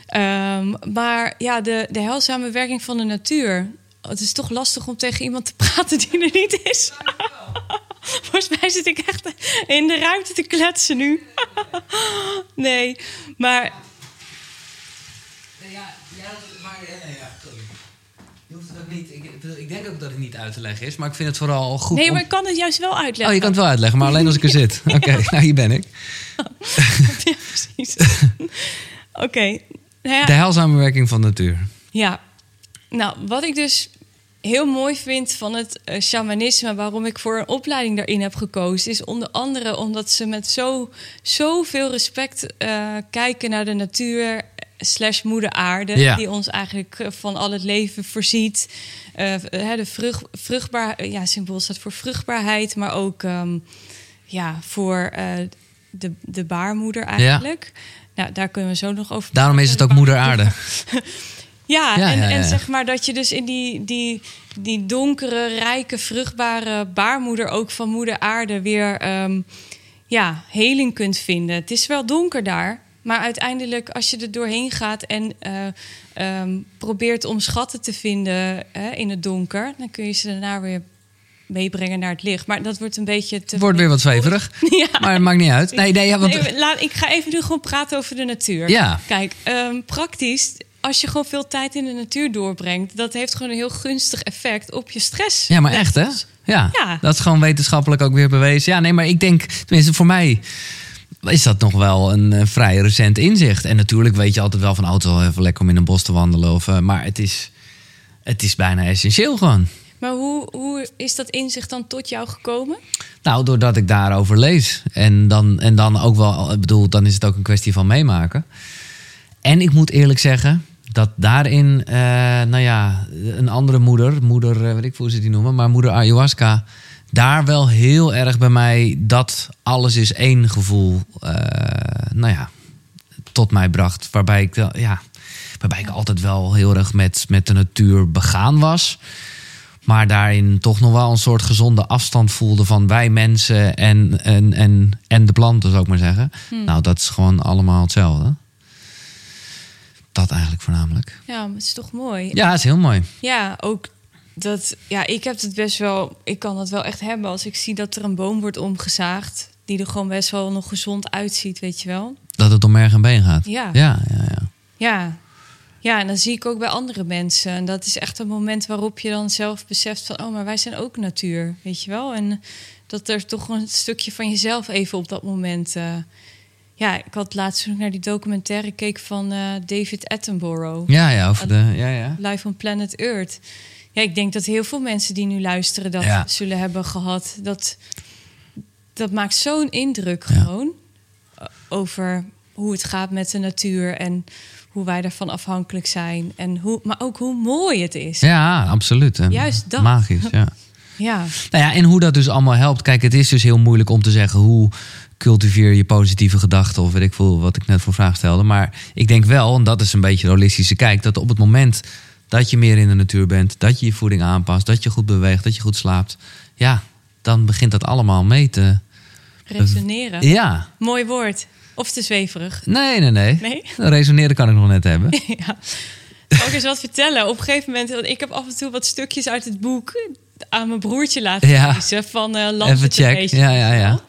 Ehm, maar ja, de, de heilzame werking van de natuur. Het is toch lastig om tegen iemand te praten die er niet is. Volgens mij zit ik echt in de ruimte te kletsen nu. nee, maar Ja, ja, maar ja, Je hoeft het ook niet. Ik, ik denk ook dat het niet uit te leggen is, maar ik vind het vooral goed. nee, om- maar ik kan het juist wel uitleggen. Oh, je kan het wel uitleggen, maar alleen als ik er zit. Oké, nou hier ben ik. ja, precies. Oké. Nou ja, De heilzame werking van de natuur. Ja, nou, wat ik dus heel mooi vind van het eh, shamanisme, waarom ik voor een opleiding daarin heb gekozen, is onder andere omdat ze met zo, zoveel respect eh, kijken naar de natuur. eh, Slash moeder aarde, Ja. die ons eigenlijk van al het leven voorziet. Hè, de vrucht, vruchtbaar, ja, symbool staat voor vruchtbaarheid, maar ook ehm, ja, voor de, de baarmoeder eigenlijk. Nou, daar kunnen we zo nog over. Daarom is het ook moeder aarde. Ja, Ja, en, ja, ja. en zeg maar dat je dus in die, die, die donkere, rijke, vruchtbare baarmoeder ook van moeder aarde weer, ehm, ja, heling kunt vinden. Het is wel donker daar, maar uiteindelijk als je er doorheen gaat en eh, ehm, probeert om schatten te vinden in het donker, dan kun je ze daarna weer meebrengen naar het licht. Maar dat wordt een beetje te. Wordt weer wat zweverig. ja. Maar het maakt niet uit. Nee, nee, ja, want... nee, laat, ik ga even nu gewoon praten over de natuur. Ja. Kijk, ehm, praktisch. Als je gewoon veel tijd in de natuur doorbrengt, dat heeft gewoon een heel gunstig effect op je stress. Ja, maar echt hè? Ja, ja. Dat is gewoon wetenschappelijk ook weer bewezen. Ja, nee, maar ik denk, tenminste voor mij is dat nog wel een uh, vrij recent inzicht. En natuurlijk weet je altijd wel van auto oh, even lekker om in een bos te wandelen. Of, uh, maar het is, het is bijna essentieel gewoon. Maar hoe, hoe is dat inzicht dan tot jou gekomen? Nou, doordat ik daarover lees. En dan, en dan ook wel, ik bedoel, dan is het ook een kwestie van meemaken. En ik moet eerlijk zeggen dat daarin, uh, nou ja, een andere moeder, moeder, uh, weet ik hoe ze die noemen, maar moeder ayahuasca, daar wel heel erg bij mij dat alles is één gevoel, uh, nou ja, tot mij bracht. Waarbij ik, ja, waarbij ik altijd wel heel erg met, met de natuur begaan was. Maar daarin toch nog wel een soort gezonde afstand voelde van wij mensen en, en, en, en de planten, zou ik maar zeggen. Hmm. Nou, dat is gewoon allemaal hetzelfde. Dat eigenlijk voornamelijk. Ja, het is toch mooi. Ja, het is heel mooi. Ja, ook dat. Ja, ik heb het best wel. Ik kan dat wel echt hebben als ik zie dat er een boom wordt omgezaagd. Die er gewoon best wel nog gezond uitziet, weet je wel. Dat het om merg en been gaat. Ja. Ja, ja, ja. Ja, ja, en dan zie ik ook bij andere mensen. En dat is echt een moment waarop je dan zelf beseft van... oh, maar wij zijn ook natuur, weet je wel? En dat er toch een stukje van jezelf even op dat moment... Uh, ja, ik had laatst ook naar die documentaire keek van uh, David Attenborough. Ja, ja, over de... Ja, ja. Live on Planet Earth. Ja, ik denk dat heel veel mensen die nu luisteren dat ja. zullen hebben gehad. Dat, dat maakt zo'n indruk gewoon. Ja. Over hoe het gaat met de natuur en hoe wij daarvan afhankelijk zijn. En hoe, maar ook hoe mooi het is. Ja, absoluut. En Juist dat. Magisch, ja. ja. Nou ja, en hoe dat dus allemaal helpt. Kijk, het is dus heel moeilijk om te zeggen hoe cultiveer je positieve gedachten of weet ik veel wat ik net voor vraag stelde. Maar ik denk wel, en dat is een beetje de holistische kijk, dat op het moment dat je meer in de natuur bent, dat je je voeding aanpast, dat je goed beweegt, dat je goed slaapt, ja, dan begint dat allemaal mee te resoneren. Ja. Mooi woord. Of te zweverig? Nee, nee, nee. nee? Resoneren kan ik nog net hebben. ja. Ik eens wat vertellen? Op een gegeven moment, ik heb af en toe wat stukjes uit het boek aan mijn broertje laten ja. lezen van uh, Even check. Ja, ja, ja.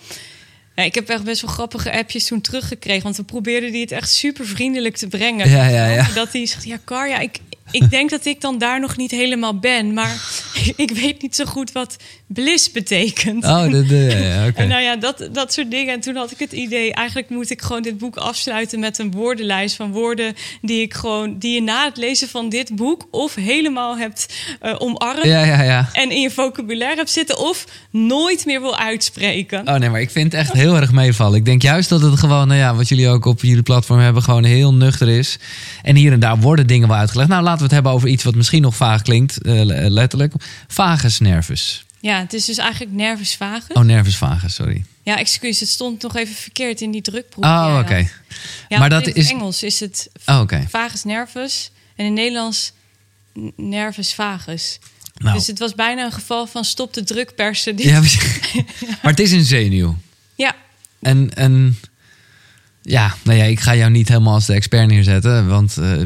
Ja, ik heb echt best wel grappige appjes toen teruggekregen. Want we probeerden die het echt super vriendelijk te brengen. Ja, ja, ja. Dat hij zegt, ja Car, ja, ik, ik denk dat ik dan daar nog niet helemaal ben. Maar ik weet niet zo goed wat bliss betekent. Oh, de, de, ja, okay. En nou ja, dat, dat soort dingen. En toen had ik het idee, eigenlijk moet ik gewoon dit boek afsluiten met een woordenlijst van woorden die ik gewoon, die je na het lezen van dit boek of helemaal hebt uh, omarmd ja, ja, ja. en in je vocabulaire hebt zitten of nooit meer wil uitspreken. Oh nee, maar ik vind het echt heel erg meevallen. Ik denk juist dat het gewoon, nou ja, wat jullie ook op jullie platform hebben, gewoon heel nuchter is. En hier en daar worden dingen wel uitgelegd. Nou, laten we het hebben over iets wat misschien nog vaag klinkt, uh, letterlijk. Vagus nervus. Ja, het is dus eigenlijk nervus vagus. Oh, nervus vagus, sorry. Ja, excuus, het stond nog even verkeerd in die drukproef. Oh, oké. Okay. Ja, maar dat in is Engels is het oh, okay. vagus nervus en in Nederlands nervus vagus. Nou. Dus het was bijna een geval van stop de drukpersen. Ja, maar het is een zenuw. Ja. En, en ja, nou ja, ik ga jou niet helemaal als de expert neerzetten, want uh,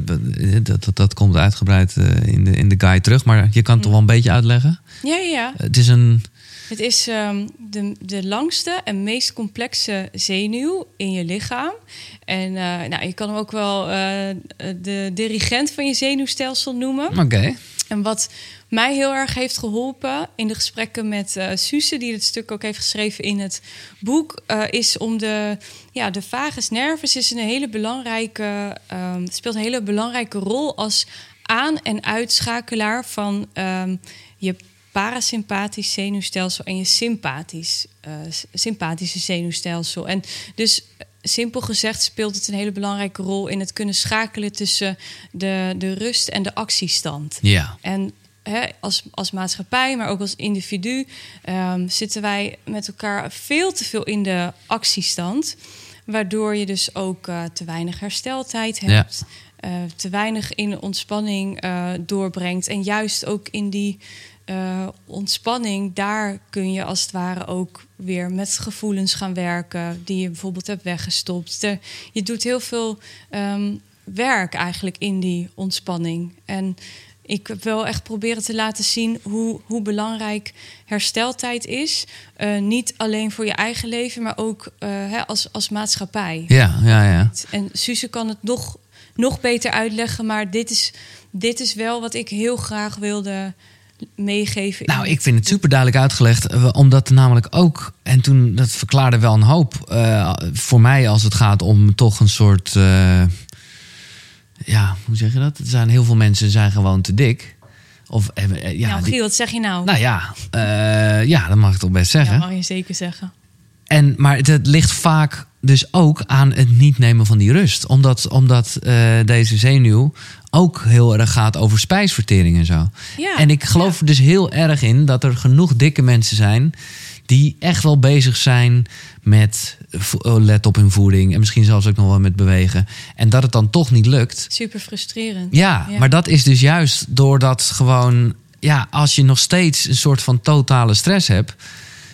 dat, dat, dat, komt uitgebreid uh, in, de, in de guide terug. Maar je kan het toch wel een beetje uitleggen? Ja, ja. Het is een. Het is um, de, de langste en meest complexe zenuw in je lichaam. En uh, nou, je kan hem ook wel de dirigent van je zenuwstelsel noemen. Oké. Okay. En wat mij heel erg heeft geholpen in de gesprekken met uh, Suze, die het stuk ook heeft geschreven in het boek, uh, is om de, ja, de vagus nervus is een hele belangrijke, um, speelt een hele belangrijke rol als aan- en uitschakelaar van um, je parasympathisch zenuwstelsel en je sympathisch, uh, sympathische zenuwstelsel. En dus simpel gezegd speelt het een hele belangrijke rol in het kunnen schakelen tussen de, de rust en de actiestand. Ja. En hè, als, als maatschappij, maar ook als individu, um, zitten wij met elkaar veel te veel in de actiestand. Waardoor je dus ook uh, te weinig hersteltijd hebt. Ja. Uh, te weinig in ontspanning uh, doorbrengt. En juist ook in die eh, ontspanning, daar kun je als het ware ook weer met gevoelens gaan werken die je bijvoorbeeld hebt weggestopt. De, je doet heel veel ehm, werk eigenlijk in die ontspanning. En ik heb wel echt proberen te laten zien hoe, hoe belangrijk hersteltijd is. Uh, niet alleen voor je eigen leven, maar ook uh, hè, als, als maatschappij. Ja, ja, ja. En Suze kan het nog, nog beter uitleggen, maar dit is, dit is wel wat ik heel graag wilde meegeven. Nou, ik vind het super duidelijk uitgelegd. Omdat namelijk ook, en toen dat verklaarde wel een hoop uh, voor mij als het gaat om toch een soort. Ja, hoe zeg je dat? Er zijn heel veel mensen zijn gewoon te dik. Of, uh, ja, nou, Giel, wat zeg je nou? Nou ja, ja, dat mag ik toch best zeggen. Ja, mag je zeker zeggen. En, maar het, het, ligt vaak dus ook aan het niet nemen van die rust. Omdat, omdat uh, deze zenuw ook heel erg gaat over spijsvertering en zo. Ja, en ik geloof ja. er dus heel erg in dat er genoeg dikke mensen zijn... die echt wel bezig zijn met let op hun voeding... en misschien zelfs ook nog wel met bewegen. En dat het dan toch niet lukt. Super frustrerend. Ja, ja. maar dat is dus juist doordat gewoon... ja, als je nog steeds een soort van totale stress hebt...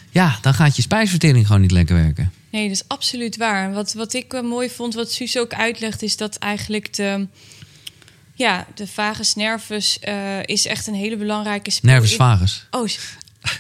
ja, dan gaat je spijsvertering gewoon niet lekker werken. Nee, dat is absoluut waar. Wat, wat ik uh, mooi vond, wat Suus ook uitlegt, is dat eigenlijk de, ja, de vagus nervus uh, is echt een hele belangrijke speel. Nervus vagus. Oh,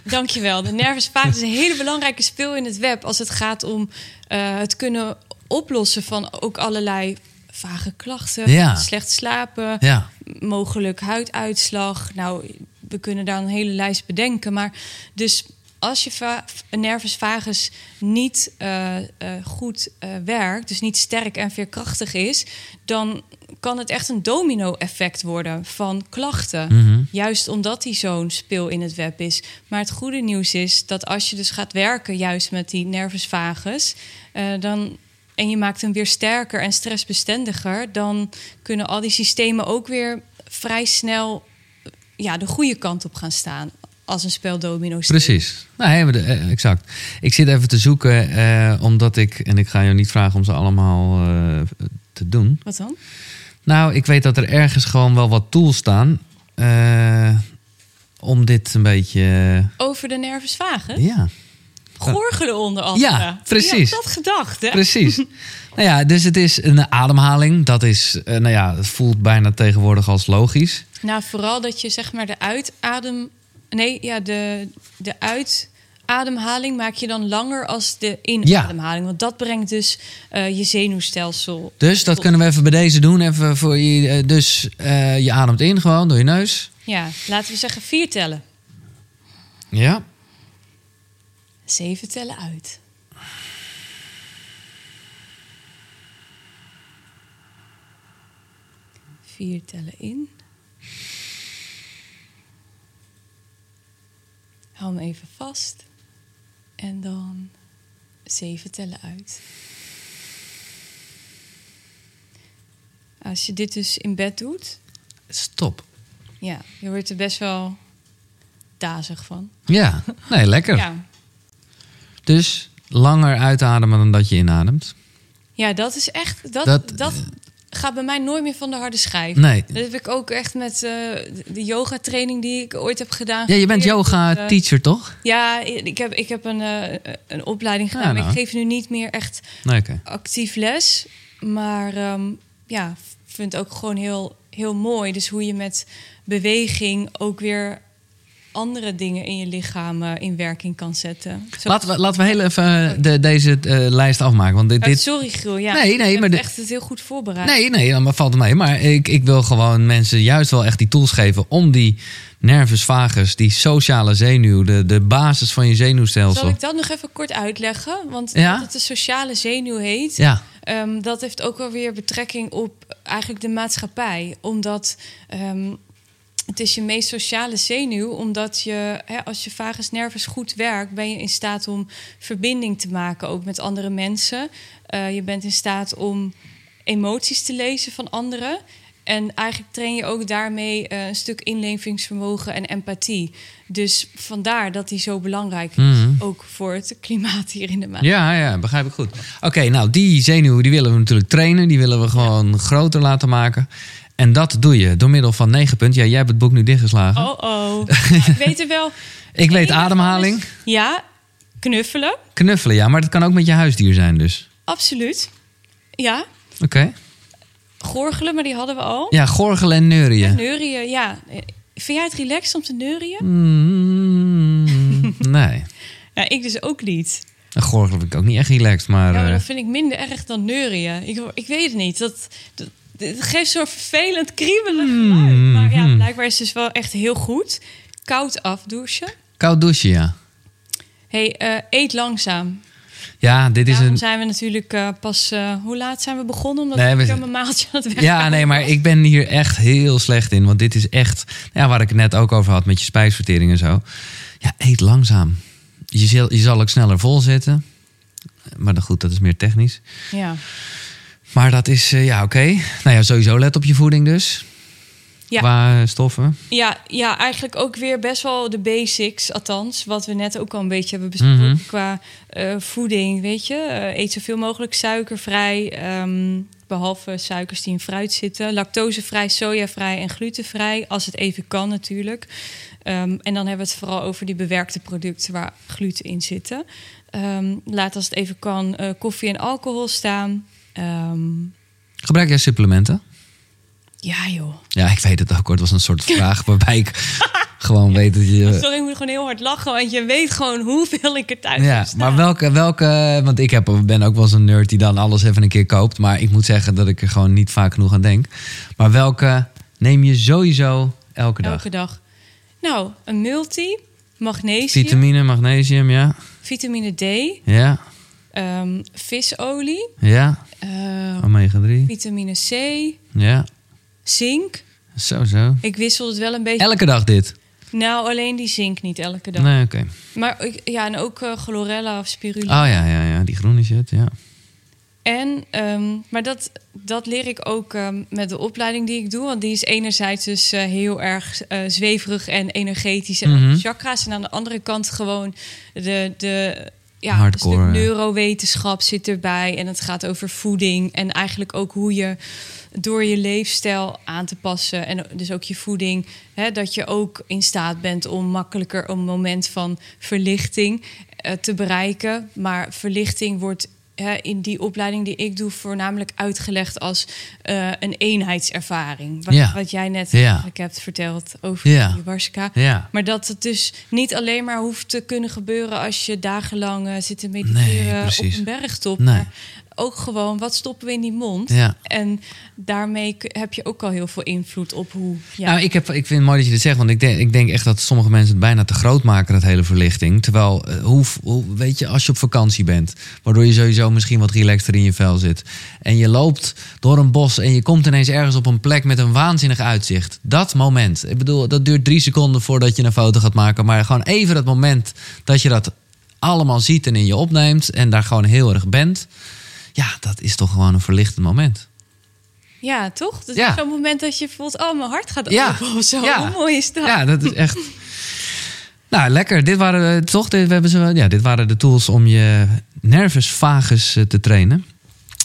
dankjewel. De nervus vagus is een hele belangrijke speel in het web als het gaat om uh, het kunnen oplossen van ook allerlei vage klachten. Ja. Slecht slapen, ja. mogelijk huiduitslag. Nou, we kunnen daar een hele lijst bedenken. Maar dus als je nervus vagus niet uh, uh, goed uh, werkt, dus niet sterk en veerkrachtig is, dan kan het echt een domino-effect worden van klachten. Mm -hmm. Juist omdat die zo'n speel in het web is. Maar het goede nieuws is dat als je dus gaat werken, juist met die nervus vagus, dan. En je maakt hem weer sterker en stressbestendiger, dan kunnen al die systemen ook weer vrij snel ja, de goede kant op gaan staan als een spel domino's. Precies. Nee, exact. Ik zit even te zoeken, uh, omdat ik, en ik ga je niet vragen om ze allemaal te doen. Wat dan? Nou, ik weet dat er ergens gewoon wel wat tools staan. Uh, om dit een beetje. Over de nervus vagus? Ja. Gorgelen onder andere. Ja, precies. Je had dat gedacht, hè? Precies. nou ja, dus het is een ademhaling. Dat is, nou ja, het voelt bijna tegenwoordig als logisch. Nou, vooral dat je zeg maar de uitadem Nee, ja, de, de uitademhaling maak je dan langer als de inademhaling. Ja. Want dat brengt dus uh, je zenuwstelsel. Dus dat op. kunnen we even bij deze doen. Even voor je, dus uh, je ademt in gewoon door je neus. Ja, laten we zeggen vier tellen. Ja. Zeven tellen uit. Vier tellen in. Hou hem even vast. En dan zeven tellen uit. Als je dit dus in bed doet. Stop. Ja, je wordt er best wel dazig van. Ja, nee, lekker. Ja. Dus langer uitademen dan dat je inademt. Ja, dat is echt. Dat, dat, dat gaat bij mij nooit meer van de harde schijf. Nee. Dat heb ik ook echt met uh, de yoga training die ik ooit heb gedaan. Ja, je bent yoga uh, teacher toch? Ja, ik heb, ik heb een, uh, een opleiding gedaan. Ja, nou. Maar ik geef nu niet meer echt nee, okay. actief les. Maar um, ja, vind het ook gewoon heel, heel mooi. Dus hoe je met beweging ook weer andere dingen in je lichaam uh, in werking kan zetten. Zo laten, we, laten we heel even de, deze uh, lijst afmaken. Want dit, oh, dit... Sorry, Gil. Ja, nee, nee, maar de... echt het heel goed voorbereid. Nee, nee, maar valt mee. Maar ik, ik wil gewoon mensen juist wel echt die tools geven om die nervus vagus, die sociale zenuw, de, de basis van je zenuwstelsel. Zal ik dat nog even kort uitleggen? Want ja? dat het de sociale zenuw heet, ja. um, dat heeft ook wel weer betrekking op eigenlijk de maatschappij. Omdat um, het is je meest sociale zenuw, omdat je, hè, als je vagus nervus goed werkt, ben je in staat om verbinding te maken, ook met andere mensen. Uh, je bent in staat om emoties te lezen van anderen. En eigenlijk train je ook daarmee uh, een stuk inlevingsvermogen en empathie. Dus vandaar dat die zo belangrijk is. Mhm. Ook voor het klimaat hier in de maatschappij. Ja, ja, begrijp ik goed. Oké, okay, nou die zenuw die willen we natuurlijk trainen. Die willen we gewoon ja. groter laten maken. En dat doe je door middel van negen punten. Ja, jij hebt het boek nu dichtgeslagen. Oh oh. Nou, ik weet er wel. ik weet Eén ademhaling. is- Ja, knuffelen. Knuffelen, ja. Maar dat kan ook met je huisdier zijn dus. Absoluut. Ja, Oké. gorgelen, maar die hadden we al. Ja, gorgelen en neurien. Neurien, ja. Vind jij het relaxed om te neurien? Mm, nee. Ja, ik dus ook niet. Een gorgel vind ik ook niet echt relaxed, maar... Ja, maar eh, dat vind ik minder erg dan neurien. Ik, ik weet het niet. Dat, dat, het geeft zo'n vervelend kriebelig geluid. Maar ja, blijkbaar is het dus wel echt heel goed. Koud afdouchen. koud douchen, ja. hey, eh, eet langzaam. Ja, dit is Daarom een... zijn we natuurlijk eh, pas... eh, hoe laat zijn we begonnen? Omdat Nee, we zijn- een maaltje aan het Ja, nee, maar ik ben hier echt heel slecht in. Want dit is echt, ja, waar ik het net ook over had met je spijsvertering en zo. Ja, eet langzaam. Je zal, je zal ook sneller vol zitten. Maar dan goed, dat is meer technisch. Ja. Maar dat is, eh, ja, oké. Nou ja, sowieso let op je voeding dus. Ja. Qua stoffen. Ja, ja, eigenlijk ook weer best wel de basics, althans. Wat we net ook al een beetje hebben besproken Mhm. qua eh, voeding, weet je. Eh, eet zoveel mogelijk suikervrij, ehm, behalve suikers die in fruit zitten. Lactosevrij, sojavrij en glutenvrij, als het even kan natuurlijk. Ehm, en dan hebben we het vooral over die bewerkte producten waar gluten in zitten. Ehm, laat als het even kan koffie en alcohol staan. Ehm, Gebruik jij supplementen? ja joh. Ja, ik weet het ook hoor. Het was een soort vraag waarbij ik gewoon weet dat je... Sorry, ik moet gewoon heel hard lachen, want je weet gewoon hoeveel ik er thuis Ja, heb staan. maar welke, welke, want ik heb, ben ook wel zo'n nerd die dan alles even een keer koopt. Maar ik moet zeggen dat ik er gewoon niet vaak genoeg aan denk. Maar welke neem je sowieso elke dag? Elke dag. Nou, een multi, magnesium, Vitamine, magnesium, ja. vitamine D, Ja, ehm, visolie, ja. eh, Omega 3. vitamine C, Ja, zink. zo zo. Ik wissel het wel een beetje. Elke dag dit? Nou, alleen die zink niet elke dag. Nee, oké. Maar ik- ja, en ook eh, chlorella of spirulina. Oh ja, ja, ja. Die groene shit, ja. En, ehm, maar dat, dat leer ik ook ehm, met de opleiding die ik doe. Want die is enerzijds dus eh, heel erg eh, zweverig en energetisch en Mhm. chakra's. En aan de andere kant gewoon de, de ja, Hardcore, een stuk ja. neurowetenschap zit erbij. En het gaat over voeding. En eigenlijk ook hoe je door je leefstijl aan te passen. En dus ook je voeding. Hè, dat je ook in staat bent om makkelijker een moment van verlichting eh, te bereiken. Maar verlichting wordt hè, in die opleiding die ik doe voornamelijk uitgelegd als eh, een eenheidservaring. Wat, Ja. wat jij net Ja. eigenlijk hebt verteld over Ja. Maar dat het dus niet alleen maar hoeft te kunnen gebeuren als je dagenlang eh, zit te Nee, mediteren op een bergtop. Nee. Maar ook gewoon, wat stoppen we in die mond? Ja. En daarmee heb je ook al heel veel invloed op hoe. Ja, Nou, ik, heb, ik vind het mooi dat je dit zegt, want ik denk, ik denk echt dat sommige mensen het bijna te groot maken, dat hele verlichting. Terwijl, eh, hoe, hoe, weet je, als je op vakantie bent, waardoor je sowieso misschien wat relaxter in je vel zit. En je loopt door een bos en je komt ineens ergens op een plek met een waanzinnig uitzicht. Dat moment, ik bedoel, dat duurt drie seconden voordat je een foto gaat maken. Maar gewoon even dat moment dat je dat allemaal ziet en in je opneemt en daar gewoon heel erg bent. Ja, dat is toch gewoon een verlichtend moment. ja toch? Dat Ja. is zo'n moment dat je voelt, oh, mijn hart gaat Ja. open of zo. Ja. Hoe mooi is dat? Ja, dat is echt. Nou, lekker. Dit waren eh, toch dit, we hebben ze, ja, dit waren de tools om je nervus vagus eh, te trainen.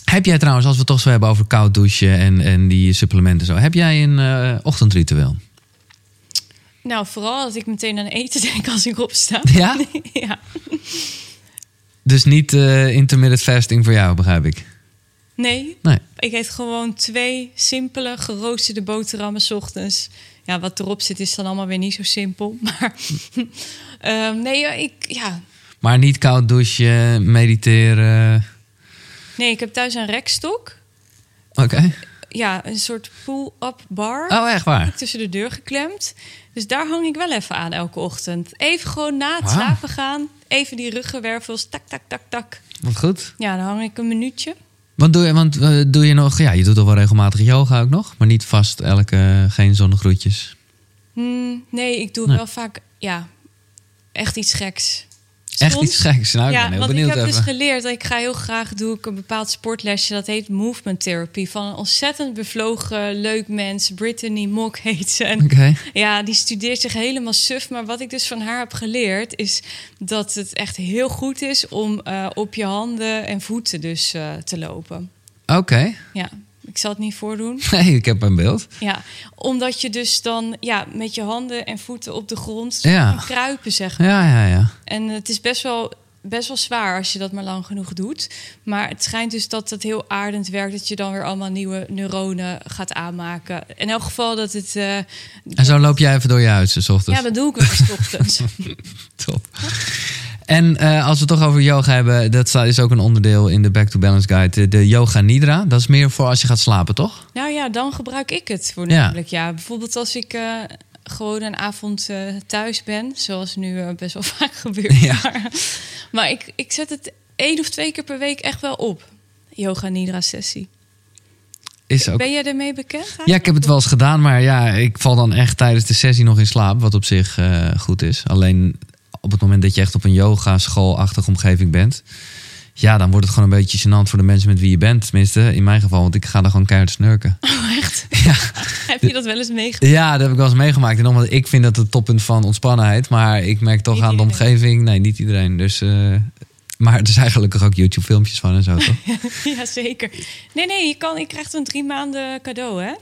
Heb jij trouwens, als we het toch zo hebben over koud douchen en, en die supplementen zo, heb jij een eh, ochtendritueel? Nou, vooral dat ik meteen aan eten denk als ik opsta. Ja? ja. Dus niet eh, intermittent fasting voor jou, begrijp ik. Nee, Nee. ik eet gewoon twee simpele geroosterde boterhammen 's ochtends. Ja, wat erop zit is dan allemaal weer niet zo simpel. Maar ehm, nee, ik, ja. Maar niet koud douchen, mediteren. nee, ik heb thuis een rekstok. Oké. Ja, een soort pull-up bar. Oh, echt waar? Tussen de deur geklemd. Dus daar hang ik wel even aan elke ochtend. Even gewoon na het slapen gaan. Even die ruggenwervels. Tak, tak, tak, tak. Wat goed. Ja, dan hang ik een minuutje. Want doe je, want, eh, doe je nog, ja, je doet toch wel regelmatig yoga ook nog, maar niet vast elke, geen zonnegroetjes. Hmm, nee, ik doe Nee. wel vaak, ja, echt iets geks. Echt Soms- iets geks. Nou, ik ja, ben heel want ik heb even. dus geleerd, ik ga heel graag, doe ik een bepaald sportlesje, dat heet movement therapy, van een ontzettend bevlogen, leuk mens, Brittany Mock heet ze. En Oké. ja, die studeert zich helemaal suf, maar wat ik dus van haar heb geleerd, is dat het echt heel goed is om eh, op je handen en voeten dus eh, te lopen. Oké. Ja, Ik zal het niet voordoen. Nee, ik heb een beeld. Ja, omdat je dus dan ja, met je handen en voeten op de grond Ja. kan kruipen, zeg maar. Ja, ja, ja. En het is best wel, best wel zwaar als je dat maar lang genoeg doet. Maar het schijnt dus dat het heel aardend werkt. Dat je dan weer allemaal nieuwe neuronen gaat aanmaken. In elk geval dat het... eh, En zo loop jij even door je huis, s ochtends. ja, dat doe ik ook s ochtends. Top. En eh, als we het toch over yoga hebben, dat is ook een onderdeel in de Back to Balance Guide. De, Yoga Nidra, dat is meer voor als je gaat slapen, toch? Nou ja, dan gebruik ik het voornamelijk. Ja. bijvoorbeeld als ik eh, gewoon een avond eh, thuis ben, zoals nu eh, best wel vaak gebeurt. Ja. Maar, maar ik, ik zet het één of twee keer per week echt wel op. Yoga Nidra sessie. Is ook... Ben jij ermee bekend? Ja, ik heb het wel eens gedaan, maar ja, ik val dan echt tijdens de sessie nog in slaap, wat op zich eh, goed is. Alleen op het moment dat je echt op een yoga-schoolachtige omgeving bent, ja, dan wordt het gewoon een beetje gênant voor de mensen met wie je bent. Tenminste, in mijn geval, want ik ga er gewoon keihard snurken. Oh, echt? Ja. Heb je dat wel eens meegemaakt? Ja, dat heb ik wel eens meegemaakt. En omdat ik vind dat het toppunt van ontspannenheid. Maar ik merk toch Niet aan de omgeving. Nee, niet iedereen. Dus, eh, maar er zijn gelukkig ook YouTube-filmpjes van en zo, toch? Ja, zeker. Nee, nee, je, kan, je krijgt een drie maanden cadeau, hè?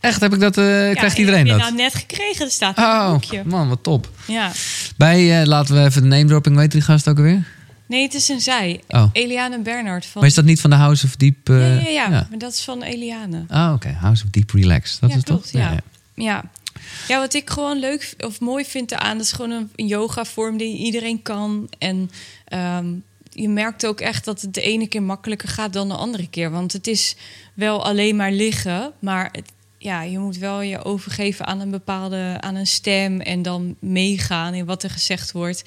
Echt, heb ik dat, eh, Ja, krijgt ik iedereen dat? nou net gekregen, er staat Oh, boekje. man, wat top. Ja. Bij, eh, laten we even de name dropping. Weet die gast ook alweer? Nee, het is een zij. Oh. Eliane Bernhard van... Maar is dat niet van de House of Deep? eh, ja, ja, ja, maar dat is van Eliane. Ah, oké. House of Deep Relax. Dat ja, is klopt. toch? Ja. Ja. ja, wat ik gewoon leuk of mooi vind aan, dat is gewoon een, yoga-vorm die iedereen kan. En ehm, je merkt ook echt dat het de ene keer makkelijker gaat dan de andere keer. Want het is wel alleen maar liggen, maar het, ja, je moet wel je overgeven aan een bepaalde, aan een stem en dan meegaan in wat er gezegd wordt.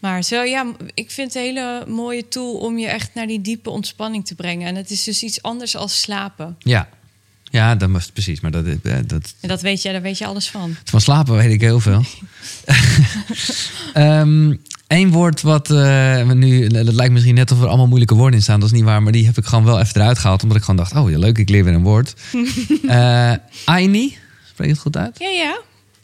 Maar zo, ja, ik vind het een hele mooie tool om je echt naar die diepe ontspanning te brengen. En het is dus iets anders als slapen. Ja. Ja, dat was precies. Maar dat, eh, dat, En dat weet je, daar weet je alles van. Van slapen weet ik heel veel. Eén woord wat uh, nu, dat lijkt misschien net of er allemaal moeilijke woorden in staan. Dat is niet waar, maar die heb ik gewoon wel even eruit gehaald. Omdat ik gewoon dacht, oh ja, leuk, ik leer weer een woord. uh, Aini, spreek je het goed uit? Ja, ja.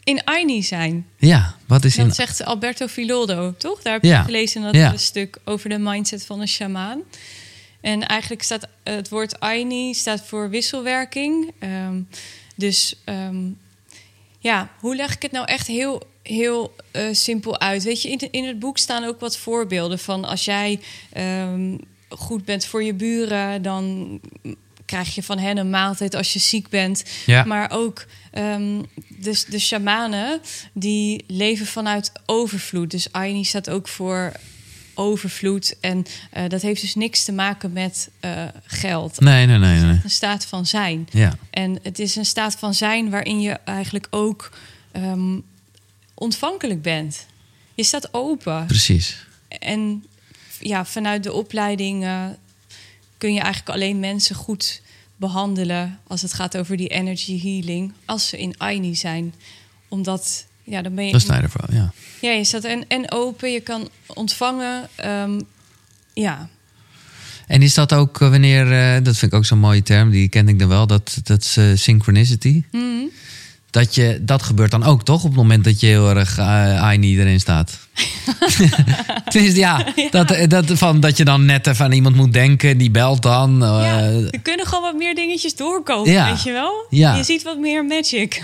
In Aini zijn. Ja, wat is in... Dat zegt Alberto Filoldo, toch? Daar heb je Ja. gelezen dat Ja. stuk over de mindset van een shamaan. En eigenlijk staat eh, het woord Aini staat voor wisselwerking. Ehm, dus ehm, ja, hoe leg ik het nou echt heel, heel eh, simpel uit? Weet je, in, in het boek staan ook wat voorbeelden van als jij ehm, goed bent voor je buren, dan krijg je van hen een maaltijd als je ziek bent. Ja. Maar ook ehm, de, de shamanen, die leven vanuit overvloed. Dus Aini staat ook voor overvloed. En eh, dat heeft dus niks te maken met eh, geld. Nee, nee, nee, nee. Een staat van zijn. Ja, En het is een staat van zijn waarin je eigenlijk ook ehm, ontvankelijk bent. Je staat open. precies. En ja, vanuit de opleiding kun je eigenlijk alleen mensen goed behandelen als het gaat over die energy healing, als ze in Aini zijn. Omdat, ja, dan ben je. Dat je ervoor, ja. Ja, je staat en, en open, je kan ontvangen. ehm, ja, En is dat ook eh, wanneer, eh, dat vind ik ook zo'n mooie term, die ken ik dan wel, dat, dat is eh, synchronicity. Mhm. Dat, je, dat gebeurt dan ook, toch? Op het moment dat je heel erg uh, Aini erin staat. Tenminste, ja, Dat, eh, dat, van, dat je dan net even aan iemand moet denken, die belt dan. ja, er kunnen gewoon wat meer dingetjes doorkomen, Ja. weet je wel? Ja. Je ziet wat meer magic.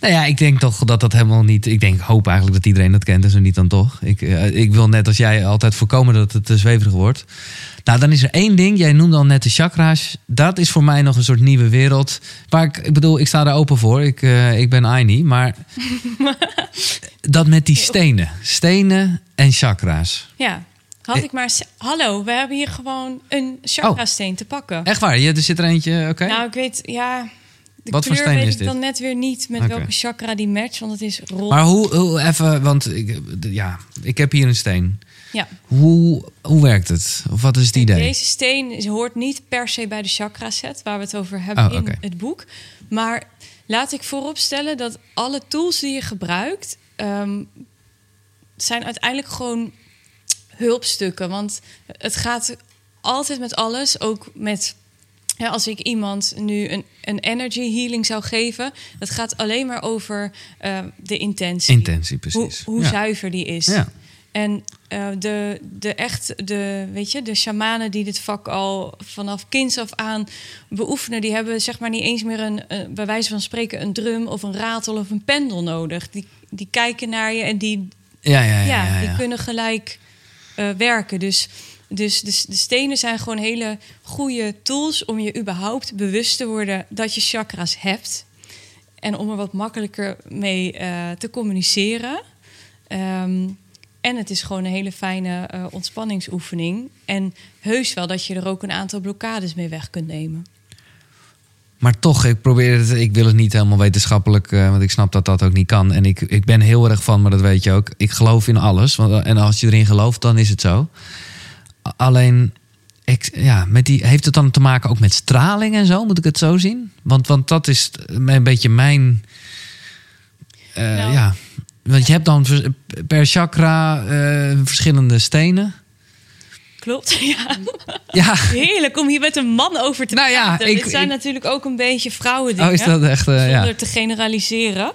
Nou ja, ik denk toch dat dat helemaal niet. Ik denk, hoop eigenlijk dat iedereen dat kent en zo niet dan toch. Ik, ik wil net als jij altijd voorkomen dat het te zweverig wordt. Nou, dan is er één ding. Jij noemde al net de chakra's. Dat is voor mij nog een soort nieuwe wereld. Waar ik, ik bedoel, ik sta er open voor. Ik, eh, ik ben Aini. Maar dat met die stenen. Stenen en chakra's. Ja, had Eh. ik maar... Hallo, we hebben hier gewoon een chakra-steen te pakken. Echt waar? Ja, er zit er eentje. Oké. Nou, ik weet, ja... De Wat voor steen weet is ik dit? dan net weer niet met welke chakra die matcht, want het is roze. Maar hoe, hoe even, want ik, ja, ik heb hier een steen. Ja. Hoe, hoe werkt het? Of wat is het idee? Deze steen hoort niet per se bij de chakra set waar we het over hebben Oh, in het boek. Maar laat ik vooropstellen dat alle tools die je gebruikt ehm, zijn uiteindelijk gewoon hulpstukken. Want het gaat altijd met alles, ook met ja, als ik iemand nu een, een energy healing zou geven, dat gaat alleen maar over eh, de intentie. Intentie, hoe, precies. hoe ja. zuiver die is. Ja. En uh, de, de echt, de, weet je, de shamanen die dit vak al vanaf kinds af aan beoefenen, die hebben zeg maar niet eens meer een, een, bij wijze van spreken, een drum of een ratel of een pendel nodig. Die, die kijken naar je en die, ja, ja, ja, ja, die kunnen gelijk uh, werken. Dus, dus de, de stenen zijn gewoon hele goede tools om je überhaupt bewust te worden dat je chakras hebt. En om er wat makkelijker mee uh, te communiceren. Um, en het is gewoon een hele fijne uh, ontspanningsoefening. En heus wel dat je er ook een aantal blokkades mee weg kunt nemen. Maar toch, ik probeer het, ik wil het niet helemaal wetenschappelijk, uh, want ik snap dat dat ook niet kan. En ik, ik ben heel erg van, maar dat weet je ook. Ik geloof in alles. Want, en als je erin gelooft, dan is het zo. Alleen, ik, ja, met die, heeft het dan te maken ook met straling en zo? Moet ik het zo zien? Want, want dat is een beetje mijn. Uh, nou, ja. Want je hebt dan per chakra uh, verschillende stenen. Klopt, ja. ja. Heerlijk om hier met een man over te nou, ja, ik, Dit zijn ik, natuurlijk ook een beetje vrouwendingen. Oh, is dat echt... Uh, zonder ja. te generaliseren.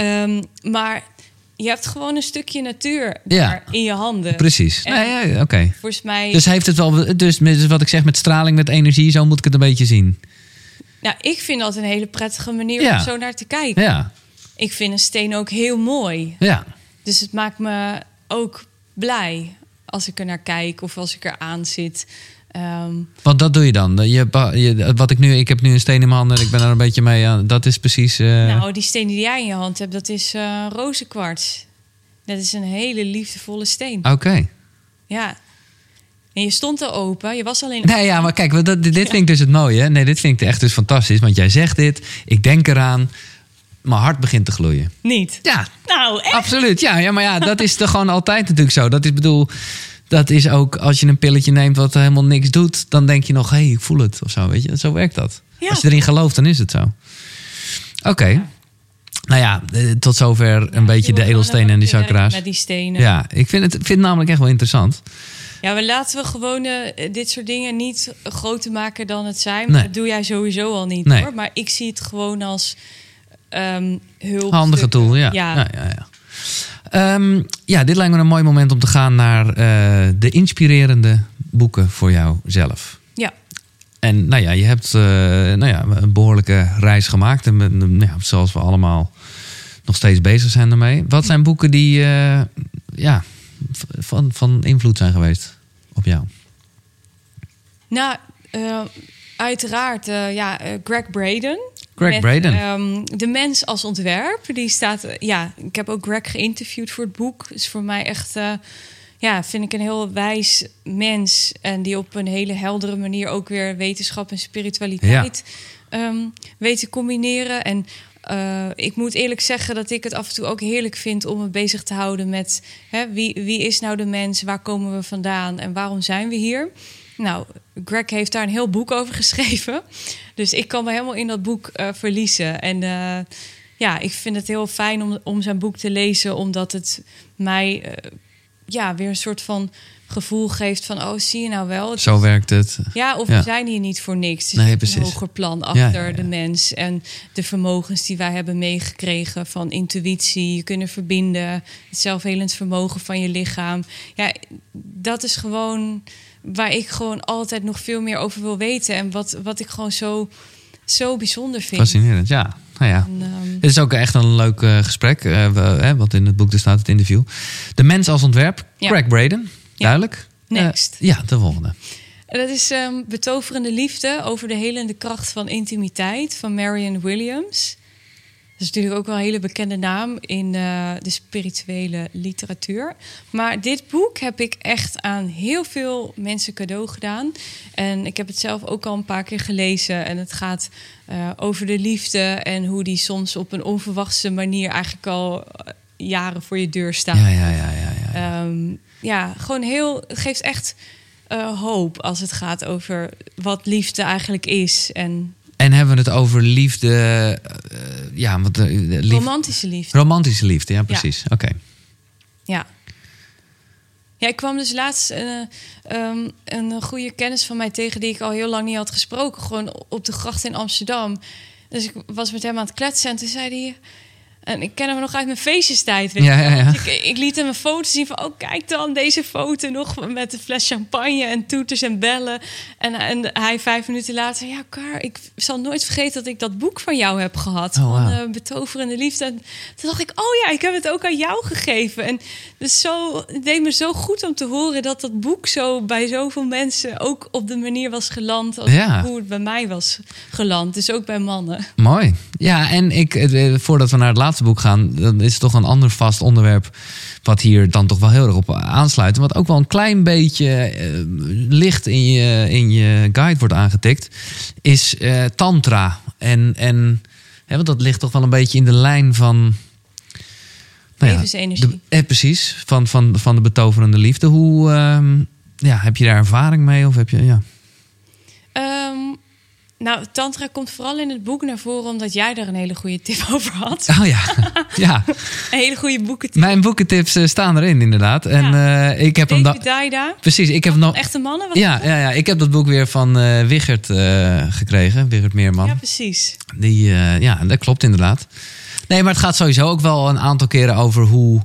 Um, maar je hebt gewoon een stukje natuur ja. in je handen. Precies. Nee, oké. Okay. Volgens mij... Dus heeft het wel... Dus met, wat ik zeg met straling, met energie, zo moet ik het een beetje zien. Nou, ik vind dat een hele prettige manier Ja. om zo naar te kijken. Ja. Ik vind een steen ook heel mooi. Ja. Dus het maakt me ook blij als ik er naar kijk of als ik er aan zit. Um, Want dat doe je dan? Je, je, wat ik nu, ik heb nu een steen in mijn handen en ik ben er een beetje mee aan. Dat is precies. Uh... Nou, die steen die jij in je hand hebt, dat is uh, rozenkwarts. Dat is een hele liefdevolle steen. Oké. Okay. Ja. En je stond er open, je was alleen. Nee, ja, maar kijk, dat, dit vind ik dus het mooie. Nee, dit vind ik echt dus fantastisch. Want jij zegt dit, ik denk eraan mijn hart begint te gloeien. Niet? Ja. Nou, echt? Absoluut, ja. ja maar ja, dat is toch gewoon altijd natuurlijk zo. Dat is, bedoel, dat is ook als je een pilletje neemt wat helemaal niks doet... dan denk je nog, hé, hey, ik voel het of zo, weet je. Zo werkt dat. Ja. Als je erin gelooft, dan is het zo. Oké. Okay. Ja. Nou ja, tot zover een beetje de edelstenen en de chakra's. Met die stenen. Ja, ik vind het, vind het namelijk echt wel interessant. Ja, maar laten we gewoon uh, dit soort dingen niet groter maken dan het zijn. Nee. Dat doe jij sowieso al niet nee. hoor. Maar ik zie het gewoon als um, hulp. Handige tool, ja. Ja. ja, ja, ja. Um, ja, dit lijkt me een mooi moment om te gaan naar uh, de inspirerende boeken voor jouzelf. Ja. En nou ja, je hebt uh, nou ja, een behoorlijke reis gemaakt. En nou ja, zoals we allemaal nog steeds bezig zijn ermee. Wat zijn boeken die uh, ja, van, van invloed zijn geweest op jou? Nou, uiteraard ja, Greg Braden. Greg met, Braden. Um, de mens als ontwerp. Die staat. Ja, ik heb ook Greg geïnterviewd voor het boek. Is voor mij echt. Uh, ja, vind ik een heel wijs mens. En die op een hele heldere manier ook weer wetenschap en spiritualiteit ja. um, weet te combineren. En uh, ik moet eerlijk zeggen dat ik het af en toe ook heerlijk vind om me bezig te houden met hè, wie, wie is nou de mens, waar komen we vandaan en waarom zijn we hier. Nou, Greg heeft daar een heel boek over geschreven. Dus ik kan me helemaal in dat boek uh, verliezen. En uh, ja, ik vind het heel fijn om, om zijn boek te lezen, omdat het mij uh, ja, weer een soort van gevoel geeft van, oh, zie je nou wel? Het Zo werkt het. Ja, of ja. we zijn hier niet voor niks. Er nee, precies. een hoger plan achter Ja, ja, ja. de mens en de vermogens die wij hebben meegekregen van intuïtie, je kunnen verbinden, het zelfhelend vermogen van je lichaam. Ja, dat is gewoon waar ik gewoon altijd nog veel meer over wil weten en wat, wat ik gewoon zo, zo bijzonder vind. Fascinerend, ja. Nou ja. En, um, Dit is ook echt een leuk uh, gesprek, uh, we, hè, wat in het boek staat, het interview. De mens als ontwerp, Ja. Greg Braden, duidelijk. Next. Uh, ja, de volgende. En dat is um, Betoverende Liefde over de helende kracht van intimiteit van Marianne Williams. Dat is natuurlijk ook wel een hele bekende naam in uh, de spirituele literatuur. Maar dit boek heb ik echt aan heel veel mensen cadeau gedaan. En ik heb het zelf ook al een paar keer gelezen. En het gaat uh, over de liefde en hoe die soms op een onverwachte manier eigenlijk al uh, jaren voor je deur staat. Ja, ja, ja, ja. ja, ja. Um, ja gewoon heel. Het geeft echt uh, hoop als het gaat over wat liefde eigenlijk is. En en hebben we het over liefde, uh, ja, uh, liefde, romantische liefde. Romantische liefde, ja, precies. Ja. Oké. Okay. Ja. Ja, ik kwam dus laatst uh, um, een goede kennis van mij tegen die ik al heel lang niet had gesproken, gewoon op de gracht in Amsterdam. Dus ik was met hem aan het kletsen en toen zei hij: En ik ken hem nog uit mijn feestjestijd. Weet Ja, je wel. ja, ja. Dus Ik, ik liet hem een foto zien van... oh, kijk dan, deze foto nog met een fles champagne... en toeters en bellen. En, en hij vijf minuten later zei... ja, Kar, ik zal nooit vergeten dat ik dat boek van jou heb gehad. Oh, van eh, Betoverende Liefde. En toen dacht ik, oh ja, ik heb het ook aan jou gegeven. En dus zo, het deed me zo goed om te horen... dat dat boek zo bij zoveel mensen... ook op de manier was geland... als Ja. hoe het bij mij was geland. Dus ook bij mannen. Mooi. Ja, en ik, eh, voordat we naar het laatste boek gaan, dan is het toch een ander vast onderwerp. Wat hier dan toch wel heel erg op aansluit. Wat ook wel een klein beetje eh, licht in je, in je guide wordt aangetikt. Is eh, Tantra. En, en hè, want dat ligt toch wel een beetje in de lijn van. nou ja, Levensenergie. de- eh, precies, van, van, van de betoverende liefde. Hoe ehm, ja, heb je daar ervaring mee? Of heb je. Ja. Nou, Tantra komt vooral in het boek naar voren omdat jij daar een hele goede tip over had. Oh ja, ja. Een hele goede boekentip. Mijn boekentips eh, staan erin inderdaad. En Ja. eh, ik heb hem David. Daida. Precies, ik heb nog. Echte mannen? Was Ja, ja, ja, ik heb dat boek weer van eh Wigert gekregen. Wigert Meerman. ja, precies. Die, ja, dat klopt inderdaad. Nee, maar het gaat sowieso ook wel een aantal keren over hoe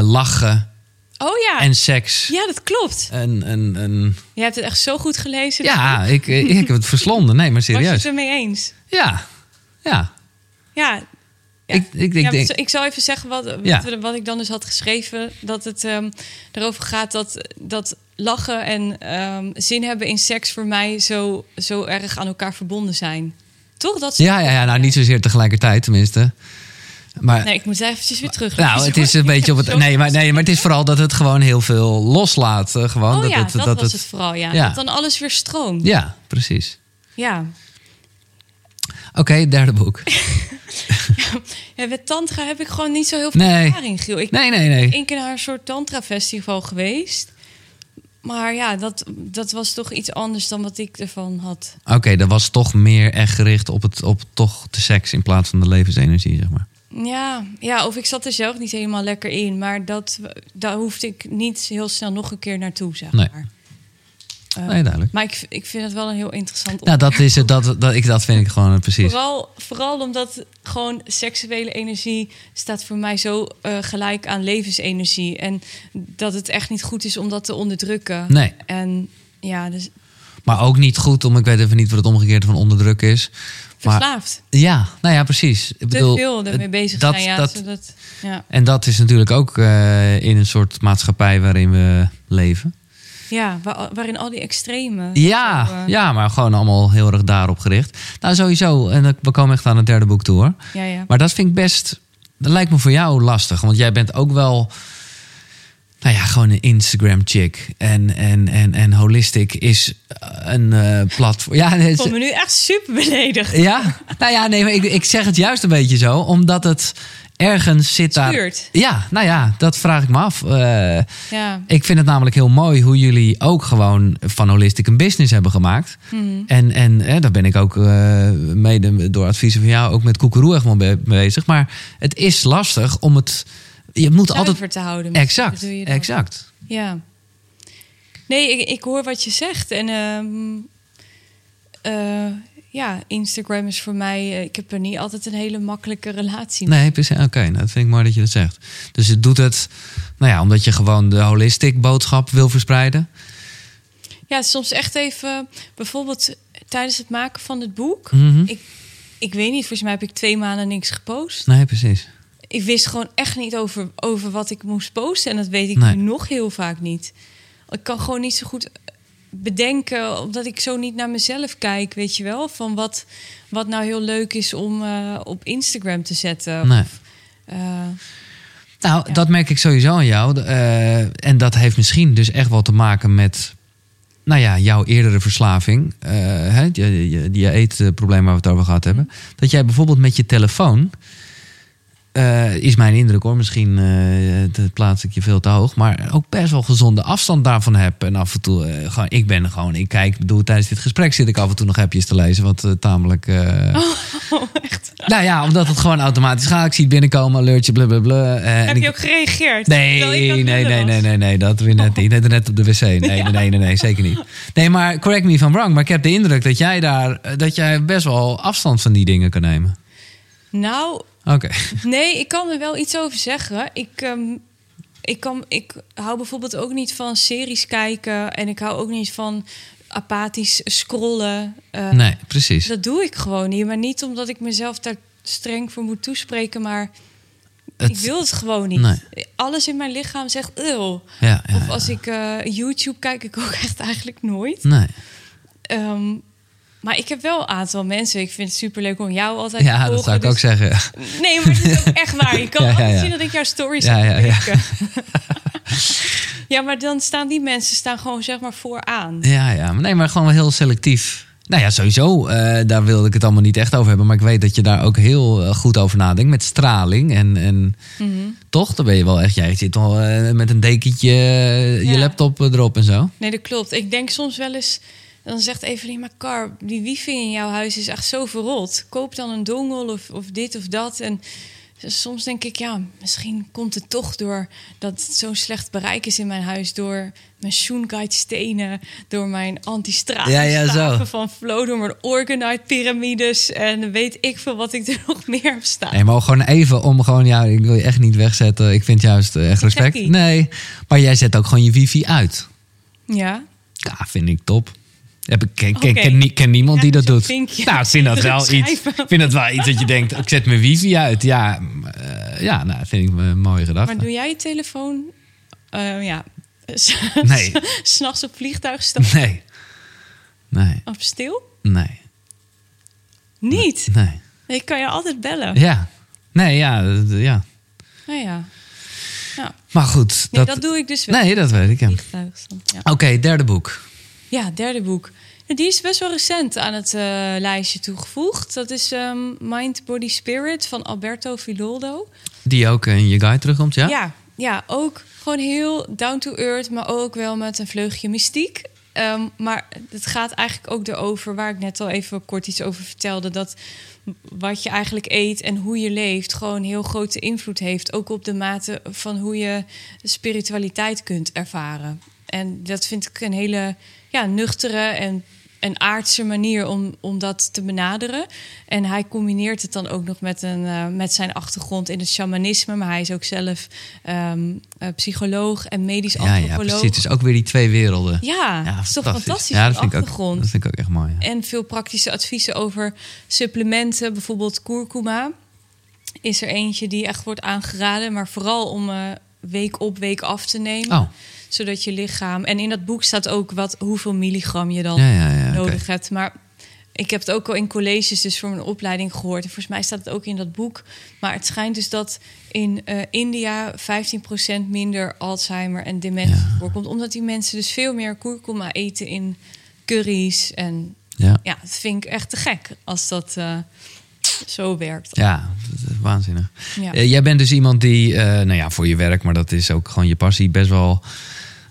lachen Oh ja. en seks. Ja, dat klopt. En, en, en, Je hebt het echt zo goed gelezen. ja, ik, ik heb het verslonden. Nee, maar Was je serieus. het ermee eens? Ja, ja. Ja. Ja. Ik, ik, ik ja, denk. ik zal even zeggen wat, wat, Ja. wat ik dan dus had geschreven. Dat het ehm, erover gaat dat, dat lachen en ehm, zin hebben in seks voor mij zo, zo erg aan elkaar verbonden zijn. Toch? Dat Ja, ja, ja, nou niet zozeer tegelijkertijd tenminste. Maar Nee, ik moet eventjes weer terug. Nou, het is een beetje op het. Nee maar, nee, maar het is vooral dat het gewoon heel veel loslaat. Gewoon Oh dat ja, het, dat, dat was het, het vooral, ja. ja. Dat dan alles weer stroomt. Ja, precies. Ja. Oké, derde boek. ja. Met tantra heb ik gewoon niet zo heel veel Nee. ervaring, Giel. Ik Nee, nee, ben nee. één keer naar een soort tantra-festival geweest. Maar ja, dat, dat was toch iets anders dan wat ik ervan had. Oké, dat was toch meer echt gericht op, het, op toch de seks in plaats van de levensenergie, zeg maar. Ja, ja, of ik zat er zelf niet helemaal lekker in. Maar dat, daar hoefde ik niet heel snel nog een keer naartoe, zeg Nee. maar. Eh, Nee, duidelijk. Maar ik, ik vind het wel een heel interessant Nou, dat is het. Dat, dat, ik, dat vind ik gewoon eh, precies. Vooral, vooral omdat gewoon seksuele energie staat voor mij zo eh, gelijk aan levensenergie. En dat het echt niet goed is om dat te onderdrukken. Nee, En ja, dus maar ook niet goed om. Ik weet even niet wat het omgekeerde van onderdruk is. Maar verslaafd. ja, nou ja, precies. Ik Te bedoel, veel ermee bezig dat- zijn. Ja, dat- zodat, ja. En dat is natuurlijk ook eh, in een soort maatschappij waarin we leven. ja waar- waarin al die extreme. Ja, zo, eh, ja, maar gewoon allemaal heel erg daarop gericht. Nou, sowieso. En we komen echt aan het derde boek toe hoor. ja, ja. Maar dat vind ik best. Dat lijkt me voor jou lastig. Want jij bent ook wel. Nou ja, gewoon een Instagram-chick. En, en, en, en Holistic is een eh platform. Ja, Ik voel me nu echt super beledigd. ja, nou ja, nee, maar ik, ik zeg het juist een beetje zo. Omdat het ergens zit daar. Schuurt. Ja, nou ja, dat vraag ik me af. Eh, Ja. ik vind het namelijk heel mooi hoe jullie ook gewoon van Holistic een business hebben gemaakt. Mhm. En, en eh, daar ben ik ook eh, mede door adviezen van jou ook met Koekeroe echt wel bezig. Maar het is lastig om het. Je moet altijd. Te houden. Exact, je exact. Ja. Nee, ik, ik hoor wat je zegt. En ehm, eh, ja, Instagram is voor mij... eh, ik heb er niet altijd een hele makkelijke relatie mee. Nee, precies. Oké, nou, dat vind ik mooi dat je dat zegt. Dus het doet het, nou ja, omdat je gewoon de holistic boodschap wil verspreiden. Ja, soms echt even... Bijvoorbeeld tijdens het maken van het boek... Mhm. Ik, ik weet niet, volgens mij heb ik twee maanden niks gepost. Nee, precies. Ik wist gewoon echt niet over, over wat ik moest posten. En dat weet ik Nee. nu nog heel vaak niet. Ik kan gewoon niet zo goed bedenken, omdat ik zo niet naar mezelf kijk, weet je wel? Van wat, wat nou heel leuk is om eh, op Instagram te zetten. Nee. Of, eh, Nou, Ja. dat merk ik sowieso aan jou. Eh, en dat heeft misschien dus echt wel te maken met, nou ja, jouw eerdere verslaving. Hè, je, je, die eetprobleem waar we het over gehad hebben. Dat jij bijvoorbeeld met je telefoon, eh, is mijn indruk hoor, misschien eh, dat plaats ik je veel te hoog, maar ook best wel gezonde afstand daarvan heb. En af en toe, eh, gewoon, ik ben gewoon, ik kijk, bedoel, tijdens dit gesprek zit ik af en toe nog appjes te lezen, wat tamelijk. eh, oh, echt. Nou ja, omdat het gewoon automatisch gaat. Ik zie het binnenkomen, alertje, blablabla. en Heb ik- je ook gereageerd? Nee, nee, nee, nee, nee, nee, dat weer net niet. Net, net op de wc. Nee, nee, nee, nee, nee, zeker niet. Nee, maar correct me if I'm wrong. Maar ik heb de indruk dat jij daar, dat jij best wel afstand van die dingen kan nemen. Nou, Oké. Nee, ik kan er wel iets over zeggen. Ik, ehm, ik, kan, ik hou bijvoorbeeld ook niet van series kijken. En ik hou ook niet van apathisch scrollen. Uh, nee, precies. Dat doe ik gewoon niet. Maar niet omdat ik mezelf daar streng voor moet toespreken. Maar Het- ik wil het gewoon niet. Nee. Alles in mijn lichaam zegt... "Ew." Ja, ja, Of als ja. ik eh, YouTube kijk, ik ook echt eigenlijk nooit. Nee. Ehm, maar ik heb wel een aantal mensen. Ik vind het superleuk om jou altijd te Ja, volgen. dat zou ik dus- ook zeggen. Nee, maar het is ook echt waar. Je kan Ja, ja, altijd ja. zien dat ik jouw stories Ja, heb ja, ja. ja, maar dan staan die mensen staan gewoon zeg maar vooraan. Ja, ja. Nee, maar gewoon wel heel selectief. Nou ja, sowieso. eh, daar wilde ik het allemaal niet echt over hebben. Maar ik weet dat je daar ook heel eh, goed over nadenkt. Met straling. En, en Mhm. toch, dan ben je wel echt... Jij zit al eh, met een dekentje je Ja. laptop erop en zo. Nee, dat klopt. Ik denk soms wel eens... Dan zegt Evelien, maar Car, die wifi in jouw huis is echt zo verrot. Koop dan een dongle of, of dit of dat. En soms denk ik, ja, misschien komt het toch door dat het zo'n slecht bereik is in mijn huis. Door mijn Shunguide stenen, door mijn anti-straal Ja, ja, van Flow, door mijn Organite piramides. En weet ik veel wat ik er nog meer heb staan. Nee, maar gewoon even om gewoon... Ja, ik wil je echt niet wegzetten. Ik vind juist eh, echt respect. Nee, maar jij zet ook gewoon je wifi uit. Ja, Ja, vind ik top. Heb ik ken, ken, ken, ken niemand die Ja, dat doet. vinkje. Nou, ik vind dat wel iets. Ik vind dat wel iets dat je denkt, ik zet mijn wifi uit. Ja, eh, ja nou, vind ik een mooie gedachte. maar doe jij je telefoon... eh, ja, Nee. s'nachts op vliegtuig staan Nee. Nee. op stil? Nee. Niet. Nee. Ik kan je altijd bellen. Ja. Nee, ja. dat- Ja. Nou ja. Nou, Maar goed. nee, Dat, dat, doe ik dus wel. nee, dat weet ik. Ja. Ja. Oké, derde boek. Ja, derde boek. Die is best wel recent aan het eh, lijstje toegevoegd. Dat is ehm, Mind, Body, Spirit van Alberto Filoldo. Die ook in je guide terugkomt, ja? Ja, ja, ook gewoon heel down to earth, maar ook wel met een vleugje mystiek. Ehm, maar het gaat eigenlijk ook erover, waar ik net al even kort iets over vertelde, dat wat je eigenlijk eet en hoe je leeft gewoon heel grote invloed heeft, ook op de mate van hoe je spiritualiteit kunt ervaren. En dat vind ik een hele ja, nuchtere en een aardse manier om, om dat te benaderen. En hij combineert het dan ook nog met, een, eh, met zijn achtergrond in het shamanisme. Maar hij is ook zelf ehm, eh, psycholoog en medisch Ja, ja, antropoloog. precies. Het is ook weer die twee werelden. Ja, dat is toch fantastisch, Ja, dat vind, ik ook, dat vind ik ook echt mooi. ja. En veel praktische adviezen over supplementen. Bijvoorbeeld kurkuma is er eentje die echt wordt aangeraden. Maar vooral om eh, week op, week af te nemen. Oh, Zodat je lichaam... En in dat boek staat ook wat, hoeveel milligram je dan ja, ja, ja. nodig hebt. Maar ik heb het ook al in colleges, dus voor mijn opleiding gehoord. En volgens mij staat het ook in dat boek. Maar het schijnt dus dat in eh, India 15% minder Alzheimer en dementie voorkomt. Omdat die mensen dus veel meer kurkuma eten in curry's. En Ja. ja, dat vind ik echt te gek als dat eh, zo werkt. Ja, dat is waanzinnig. Ja. Eh, jij bent dus iemand die, nou ja, voor je werk, maar dat is ook gewoon je passie, best wel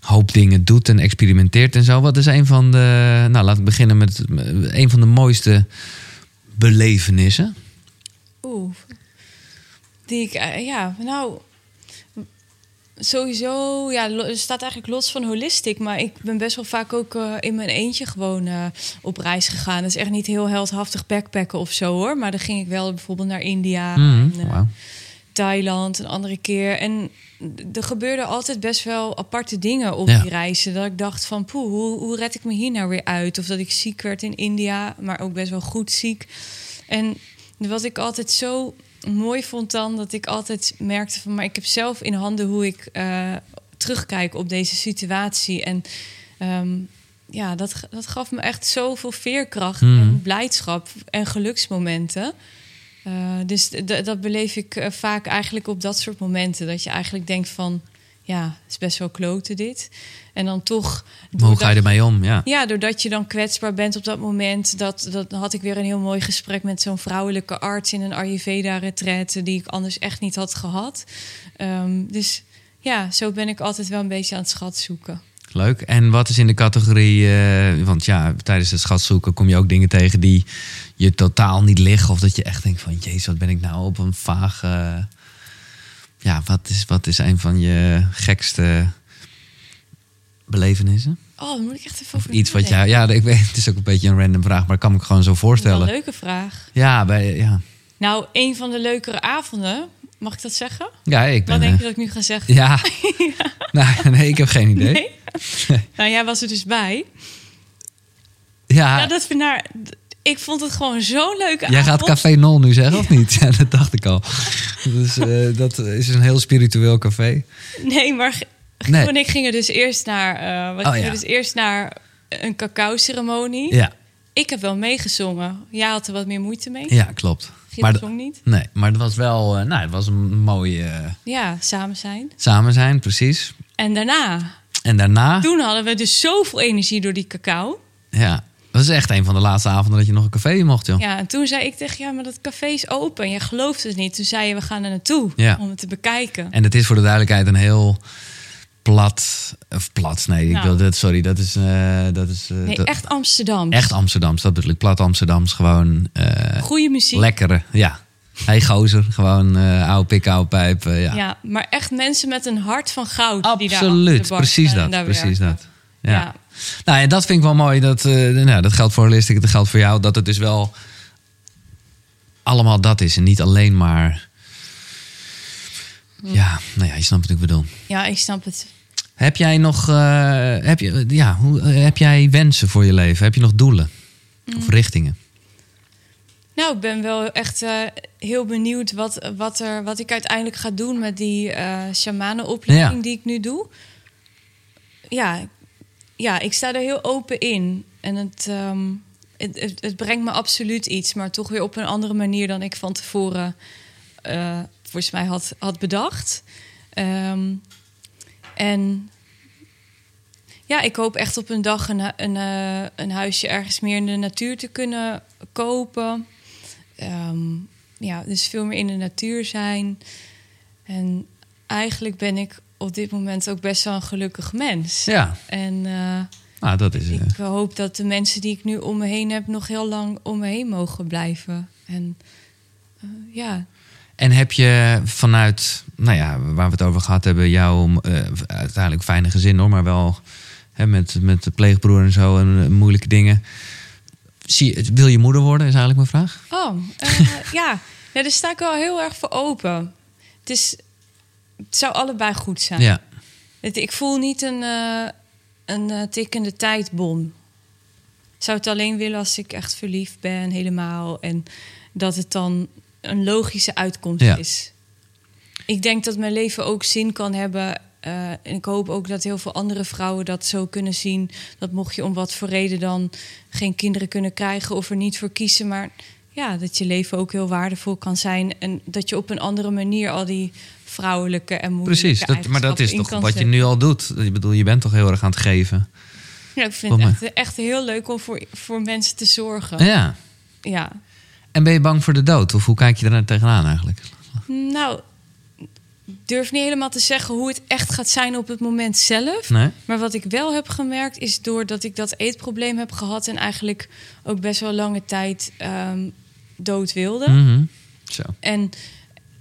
hoop dingen doet en experimenteert en zo. Wat is een van de, nou laat ik beginnen met een van de mooiste belevenissen? Oeh. Die ik, eh, ja, nou. Sowieso, ja, het staat eigenlijk los van holistic. Maar ik ben best wel vaak ook eh, in mijn eentje gewoon eh, op reis gegaan. Dat is echt niet heel heldhaftig backpacken of zo hoor. Maar dan ging ik wel bijvoorbeeld naar India. Mhm, en, wauw. Thailand een andere keer. En er gebeurden altijd best wel aparte dingen op Ja. die reizen. Dat ik dacht van, poeh, hoe, hoe red ik me hier nou weer uit? Of dat ik ziek werd in India, maar ook best wel goed ziek. En wat ik altijd zo mooi vond dan, dat ik altijd merkte van... maar ik heb zelf in handen hoe ik eh, terugkijk op deze situatie. En ehm, ja, dat, dat gaf me echt zoveel veerkracht Mhm. en blijdschap en geluksmomenten. Eh, dus dat beleef ik eh, vaak eigenlijk op dat soort momenten. Dat je eigenlijk denkt van, ja, het is best wel kloten dit. En dan toch... Maar hoe ga je ermee om? Ja. ja, doordat je dan kwetsbaar bent op dat moment. Dat, dat had ik weer een heel mooi gesprek met zo'n vrouwelijke arts in een Ayurveda-retraite... die ik anders echt niet had gehad. Ehm, dus ja, zo ben ik altijd wel een beetje aan het schat zoeken. Leuk. En wat is in de categorie, eh, want ja, tijdens het schatzoeken kom je ook dingen tegen die je totaal niet liggen. Of dat je echt denkt van, jezus, wat ben ik nou op een vage... ja, wat is, wat is een van je gekste belevenissen? Oh, moet ik echt even over iets wat jij... Ja, ik weet, het is ook een beetje een random vraag, maar ik kan me gewoon zo voorstellen. een leuke vraag. Ja, bij, ja. Nou, een van de leukere avonden, mag ik dat zeggen? Ja, ik ben... Wat denk je eh, dat ik nu ga zeggen? ja. Nou, nee, ik heb geen idee. Nee? nou, jij was er dus bij. Ja, Ja, dat vind naar. Ik vond het gewoon zo'n leuke jij gaat. Café Nol nu zeggen, of niet? Ja, dat dacht ik al. Dus eh, dat is een heel spiritueel café. Nee, maar G- Nee. Giel en ik gingen dus eerst naar. eh we Oh, gingen ja. dus eerst naar een cacao-ceremonie. Ja, Ik heb wel meegezongen. Jij had er wat meer moeite mee. ja klopt. Maar, d- zong niet. nee, maar het was wel... eh, nou, het was een mooi eh, Ja, samen zijn. samen zijn, precies. En daarna, En daarna... toen hadden we dus zoveel energie door die cacao. Ja, dat is echt een van de laatste avonden dat je nog een café mocht, joh. Ja, en toen zei ik tegen ja, maar dat café is open. En jij gelooft het niet. Toen zei je, we gaan er naartoe Ja. om het te bekijken. En het is voor de duidelijkheid een heel plat... Of plat, nee, ik Nou. wil dat... Sorry, dat is... eh, dat is eh, Nee, dat- echt Amsterdam. echt Amsterdams, dat bedoel ik. Plat Amsterdams, gewoon... eh, Goede muziek. lekkere, ja. Hey gozer, gewoon oude pik, oude pijp, ja. Ja. maar echt mensen met een hart van goud. die daar Absoluut, de bar precies dat, daar precies werken. dat. Ja. Ja. Nou, en dat vind ik wel mooi. Dat, eh, nou, dat geldt voor Holistic, dat geldt voor jou. Dat het dus wel allemaal dat is. En niet alleen maar... Ja, nou ja, je snapt wat ik bedoel. Ja, ik snap het. Heb jij nog eh, heb je, ja, hoe, eh, heb jij wensen voor je leven? Heb je nog doelen? Of richtingen? Nou, ik ben wel echt eh, heel benieuwd wat, wat, er, wat ik uiteindelijk ga doen met die eh shamanenopleiding Ja. die ik nu doe. Ja, ja, ik sta er heel open in. En het, ehm, het, het, het brengt me absoluut iets, maar toch weer op een andere manier dan ik van tevoren eh, volgens mij had, had bedacht. Ehm, en ja, ik hoop echt op een dag een, een, eh, een huisje ergens meer in de natuur te kunnen kopen. Ehm, ja, dus veel meer in de natuur zijn. En eigenlijk ben ik op dit moment ook best wel een gelukkig mens. Ja, En eh, nou, dat is... eh, ik hoop dat de mensen die ik nu om me heen heb nog heel lang om me heen mogen blijven. En eh, ja, En heb je vanuit, nou ja, waar we het over gehad hebben, jouw eh, uiteindelijk fijne gezin hoor, maar wel hè, met, met de pleegbroer en zo en eh, moeilijke dingen. Zie, wil je moeder worden, is eigenlijk mijn vraag? Oh, eh, ja. ja, daar sta ik wel heel erg voor open. Het, is, het zou allebei goed zijn. Ja. Het, ik voel niet een, eh, een eh, tikkende tijdbom. Ik zou het alleen willen als ik echt verliefd ben, helemaal. En dat het dan een logische uitkomst Ja. is. Ik denk dat mijn leven ook zin kan hebben. eh, en ik hoop ook dat heel veel andere vrouwen dat zo kunnen zien. Dat mocht je om wat voor reden dan geen kinderen kunnen krijgen of er niet voor kiezen. Maar ja, dat je leven ook heel waardevol kan zijn. En dat je op een andere manier al die vrouwelijke en moeilijke Precies, dat, maar dat is toch wat je nu al doet. Ik bedoel, je bent toch heel erg aan het geven. Ja, ik vind het echt, echt heel leuk om voor, voor mensen te zorgen. Ja. Ja. En ben je bang voor de dood? Of hoe kijk je daar tegenaan eigenlijk? Nou, durf niet helemaal te zeggen hoe het echt gaat zijn op het moment zelf. Nee? Maar wat ik wel heb gemerkt is doordat ik dat eetprobleem heb gehad... en eigenlijk ook best wel lange tijd ehm, dood wilde. Mhm. Zo. En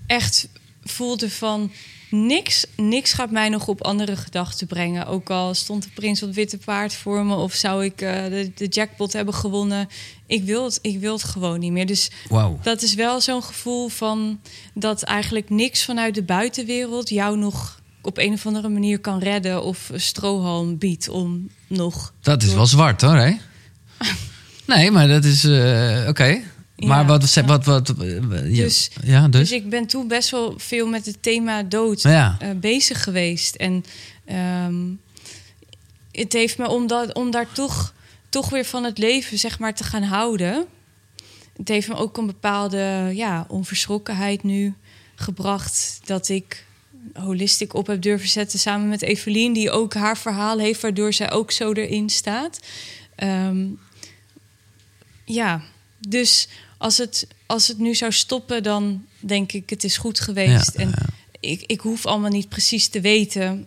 echt voelde van niks, niks gaat mij nog op andere gedachten brengen. Ook al stond de prins op het witte paard voor me... of zou ik eh, de, de jackpot hebben gewonnen. Ik wil, het, ik wil het gewoon niet meer. Dus Wauw. dat is wel zo'n gevoel van dat eigenlijk niks vanuit de buitenwereld jou nog op een of andere manier kan redden of strohalm biedt om nog. Dat is door- wel zwart hoor, hè? Nee, maar dat is eh, oké. Ja, wat, wat, wat, wat ja, Dus- ja, dus? Dus ik ben toen best wel veel met het thema dood Ja. eh, bezig geweest. En ehm, het heeft me om, dat, om daar toch, toch weer van het leven zeg maar, te gaan houden. Het heeft me ook een bepaalde ja, onverschrokkenheid nu gebracht. Dat ik holistic op heb durven zetten samen met Evelien, die ook haar verhaal heeft, waardoor zij ook zo erin staat. Ehm, ja, dus als het, als het nu zou stoppen, dan denk ik het is goed geweest. Ja, en ja. Ik, ik hoef allemaal niet precies te weten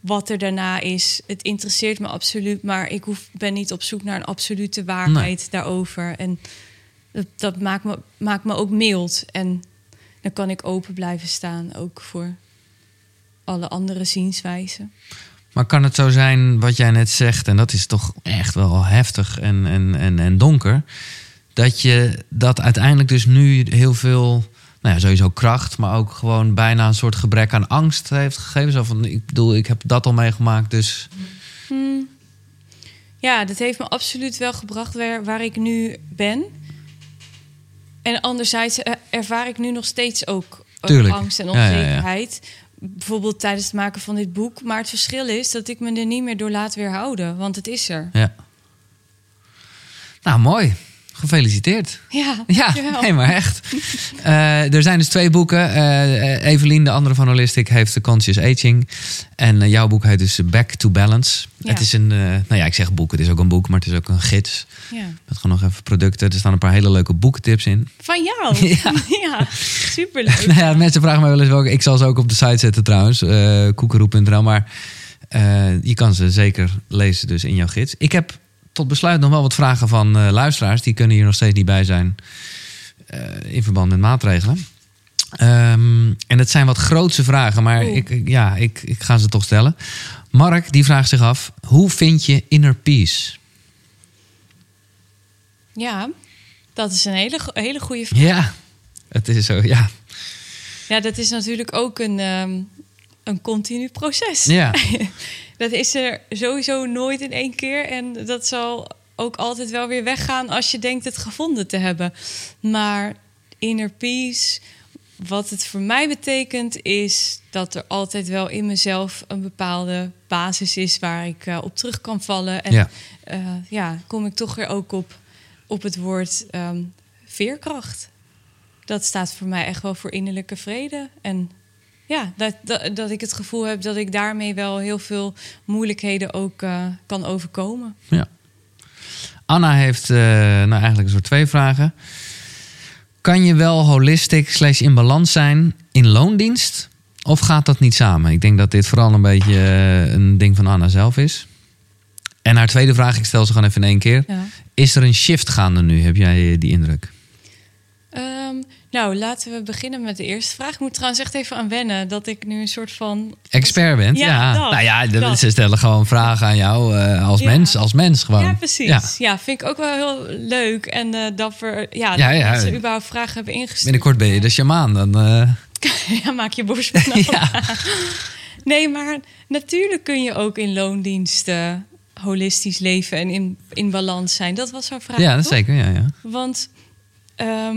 wat er daarna is. Het interesseert me absoluut, maar ik hoef, ben niet op zoek naar een absolute waarheid daarover. En dat, dat maakt, me, maakt me ook mild. En dan kan ik open blijven staan, ook voor alle andere zienswijzen. Maar kan het zo zijn wat jij net zegt, en dat is toch echt wel heftig en, en, en, en donker, dat je dat uiteindelijk dus nu heel veel, nou ja, sowieso kracht, maar ook gewoon bijna een soort gebrek aan angst heeft gegeven. Zo van, ik bedoel, ik heb dat al meegemaakt, dus Hmm. Ja, dat heeft me absoluut wel gebracht waar, waar ik nu ben. En anderzijds eh, ervaar ik nu nog steeds ook Tuurlijk. angst en Ja, ja, ja. onzekerheid. Bijvoorbeeld tijdens het maken van dit boek. Maar het verschil is dat ik me er niet meer door laat weerhouden. Want het is er. ja. Nou, mooi. Gefeliciteerd. Ja, Ja, nee, maar echt. Eh, er zijn dus twee boeken. Eh Evelien, de andere van Holistic, heeft The Conscious Aging. En jouw boek heet dus Back to Balance. Ja. Het is een, nou ja, ik zeg boek, het is ook een boek, maar het is ook een gids. Ja. Met gewoon nog even producten. Er staan een paar hele leuke boekentips in. Van jou? Ja. ja, superleuk. nou ja, mensen vragen mij wel eens welke. Ik zal ze ook op de site zetten trouwens, koekeroe.nl. Maar je kan ze zeker lezen dus in jouw gids. Ik heb tot besluit nog wel wat vragen van eh, luisteraars. Die kunnen hier nog steeds niet bij zijn eh, in verband met maatregelen. Ehm, en het zijn wat grootse vragen, maar Oeh. ik, ja, ik, ik ga ze toch stellen. Mark, die vraagt zich af, hoe vind je inner peace? Ja, dat is een hele, hele goede vraag. Ja, het is zo, ja. Ja, dat is natuurlijk ook een, ehm, een continu proces. Ja, Dat is er sowieso nooit in één keer. En dat zal ook altijd wel weer weggaan als je denkt het gevonden te hebben. Maar inner peace, wat het voor mij betekent, is dat er altijd wel in mezelf een bepaalde basis is waar ik eh, op terug kan vallen. En ja. ja. ja, kom ik toch weer ook op, op het woord ehm, veerkracht. Dat staat voor mij echt wel voor innerlijke vrede. En ja, dat, dat, dat ik het gevoel heb dat ik daarmee wel heel veel moeilijkheden ook eh, kan overkomen. Ja. Anna heeft eh, nou eigenlijk een soort twee vragen. Kan je wel holistic slash in balans zijn in loondienst? Of gaat dat niet samen? Ik denk dat dit vooral een beetje eh, een ding van Anna zelf is. En haar tweede vraag, ik stel ze gewoon even in één keer. Ja. Is er een shift gaande nu? Heb jij die indruk? Nou, laten we beginnen met de eerste vraag. Ik moet trouwens echt even aan wennen dat ik nu een soort van... Expert bent? Ja, dat, nou ja, dat. ze stellen gewoon vragen aan jou eh, als Ja. mens. Als mens gewoon. Ja, precies. Ja. Ja. vind ik ook wel heel leuk. En eh dapper, ja, Ja, dat ze überhaupt vragen hebben ingestuurd. Binnenkort ben je de shamaan. Dan, eh, ja, maak je borst. Nee, maar natuurlijk kun je ook in loondiensten holistisch leven en in, in balans zijn. Dat was haar vraag. ja, dat toch? zeker. Ja, ja. Want ehm,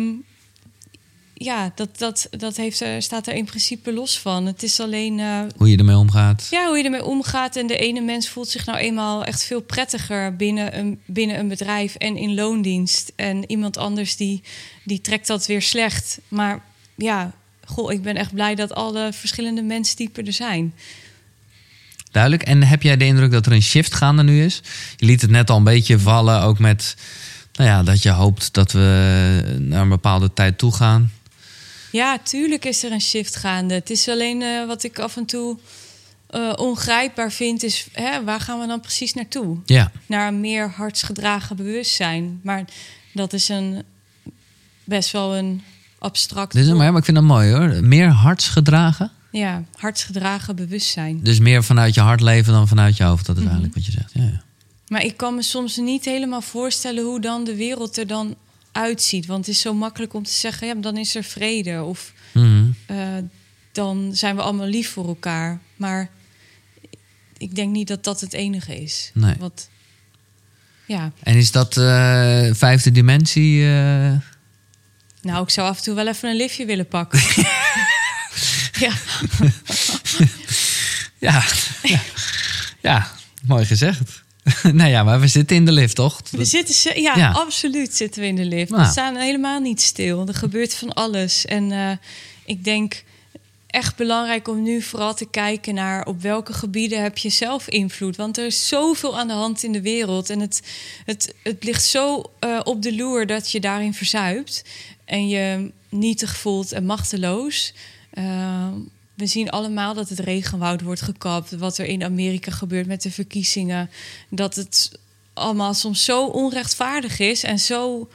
ja, dat, dat, dat heeft staat er in principe los van. Het is alleen eh, Hoe je ermee omgaat. ja, hoe je ermee omgaat. En de ene mens voelt zich nou eenmaal echt veel prettiger binnen een, binnen een bedrijf en in loondienst. En iemand anders die, die trekt dat weer slecht. Maar ja, goh, ik ben echt blij dat alle verschillende menstypen er zijn. Duidelijk. En heb jij de indruk dat er een shift gaande nu is? Je liet het net al een beetje vallen, ook met nou ja, dat je hoopt dat we naar een bepaalde tijd toe gaan. Ja, tuurlijk is er een shift gaande. Het is alleen eh, wat ik af en toe eh, ongrijpbaar vind, is hè, waar gaan we dan precies naartoe? Ja, Naar een meer hartsgedragen bewustzijn. Maar dat is een best wel een abstract. dus, maar, maar ik vind dat mooi hoor. Meer hartsgedragen. Ja, hartsgedragen bewustzijn. Dus meer vanuit je hart leven dan vanuit je hoofd. Dat is Mhm. eigenlijk wat je zegt. Ja, ja. Maar ik kan me soms niet helemaal voorstellen hoe dan de wereld er dan uitziet. Want het is zo makkelijk om te zeggen, ja, dan is er vrede. Of Mhm. eh, dan zijn we allemaal lief voor elkaar. Maar ik denk niet dat dat het enige is. Nee. Wat, ja, En is dat eh, vijfde dimensie? eh, nou, ik zou af en toe wel even een liftje willen pakken. ja, Ja. ja. ja, mooi gezegd. nou ja, maar we zitten in de lift, toch? we zitten, ja, Ja. absoluut zitten we in de lift. Nou. We staan helemaal niet stil. Er gebeurt van alles. En eh, ik denk echt belangrijk om nu vooral te kijken naar op welke gebieden heb je zelf invloed. Want er is zoveel aan de hand in de wereld. En het, het, het ligt zo eh, op de loer dat je daarin verzuipt. En je nietig voelt en machteloos. Eh, we zien allemaal dat het regenwoud wordt gekapt. Wat er in Amerika gebeurt met de verkiezingen. Dat het allemaal soms zo onrechtvaardig is. En zo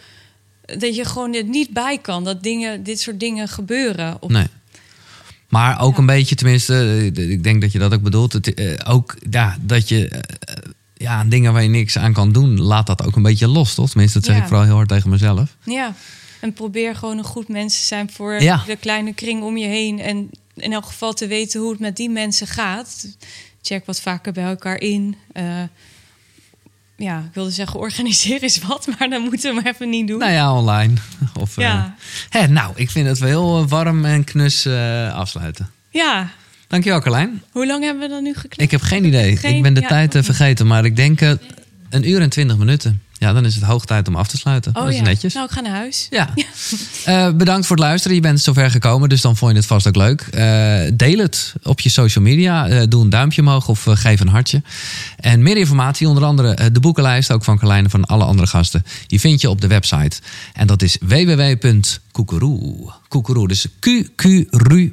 dat je gewoon er niet bij kan. Dat dingen, dit soort dingen gebeuren. Op, Nee. Maar ook Ja. een beetje, tenminste, eh, ik denk dat je dat ook bedoelt. Het, eh, ook ja, dat je. eh, ja, dingen waar je niks aan kan doen, laat dat ook een beetje los, toch? Tenminste, dat zeg Ja. ik vooral heel hard tegen mezelf. Ja, en probeer gewoon een goed mens te zijn voor Ja. de kleine kring om je heen. En in elk geval te weten hoe het met die mensen gaat. Check wat vaker bij elkaar in. Eh, ja, ik wilde zeggen organiseer eens wat, maar dan moeten we maar even niet doen. Nou ja, online. Of, eh, Ja. hè, nou, ik vind dat we heel eh, warm en knus afsluiten. Ja, Dankjewel, Carlijn. hoe lang hebben we dan nu gekletst? Ik heb geen idee. Geen- ik ben de ja, tijd vergeten, maar ik denk een uur en twintig minuten. Ja, dan is het hoog tijd om af te sluiten. Oh dat is ja, netjes. nou ik ga naar huis. Ja. Eh, bedankt voor het luisteren. Je bent zover gekomen, dus dan vond je het vast ook leuk. Eh, deel het op je social media. Eh, doe een duimpje omhoog of geef een hartje. En meer informatie, onder andere de boekenlijst, ook van Carlijn en van alle andere gasten, die vind je op de website. En dat is www.koekeroe. Koekeroe, dus qqru.nl.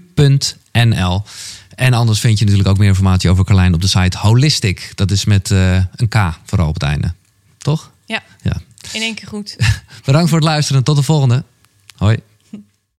En anders vind je natuurlijk ook meer informatie over Carlijn op de site Holistic. Dat is met een K vooral op het einde. Toch? Ja, Ja. in één keer goed. Bedankt voor het luisteren en tot de volgende. Hoi.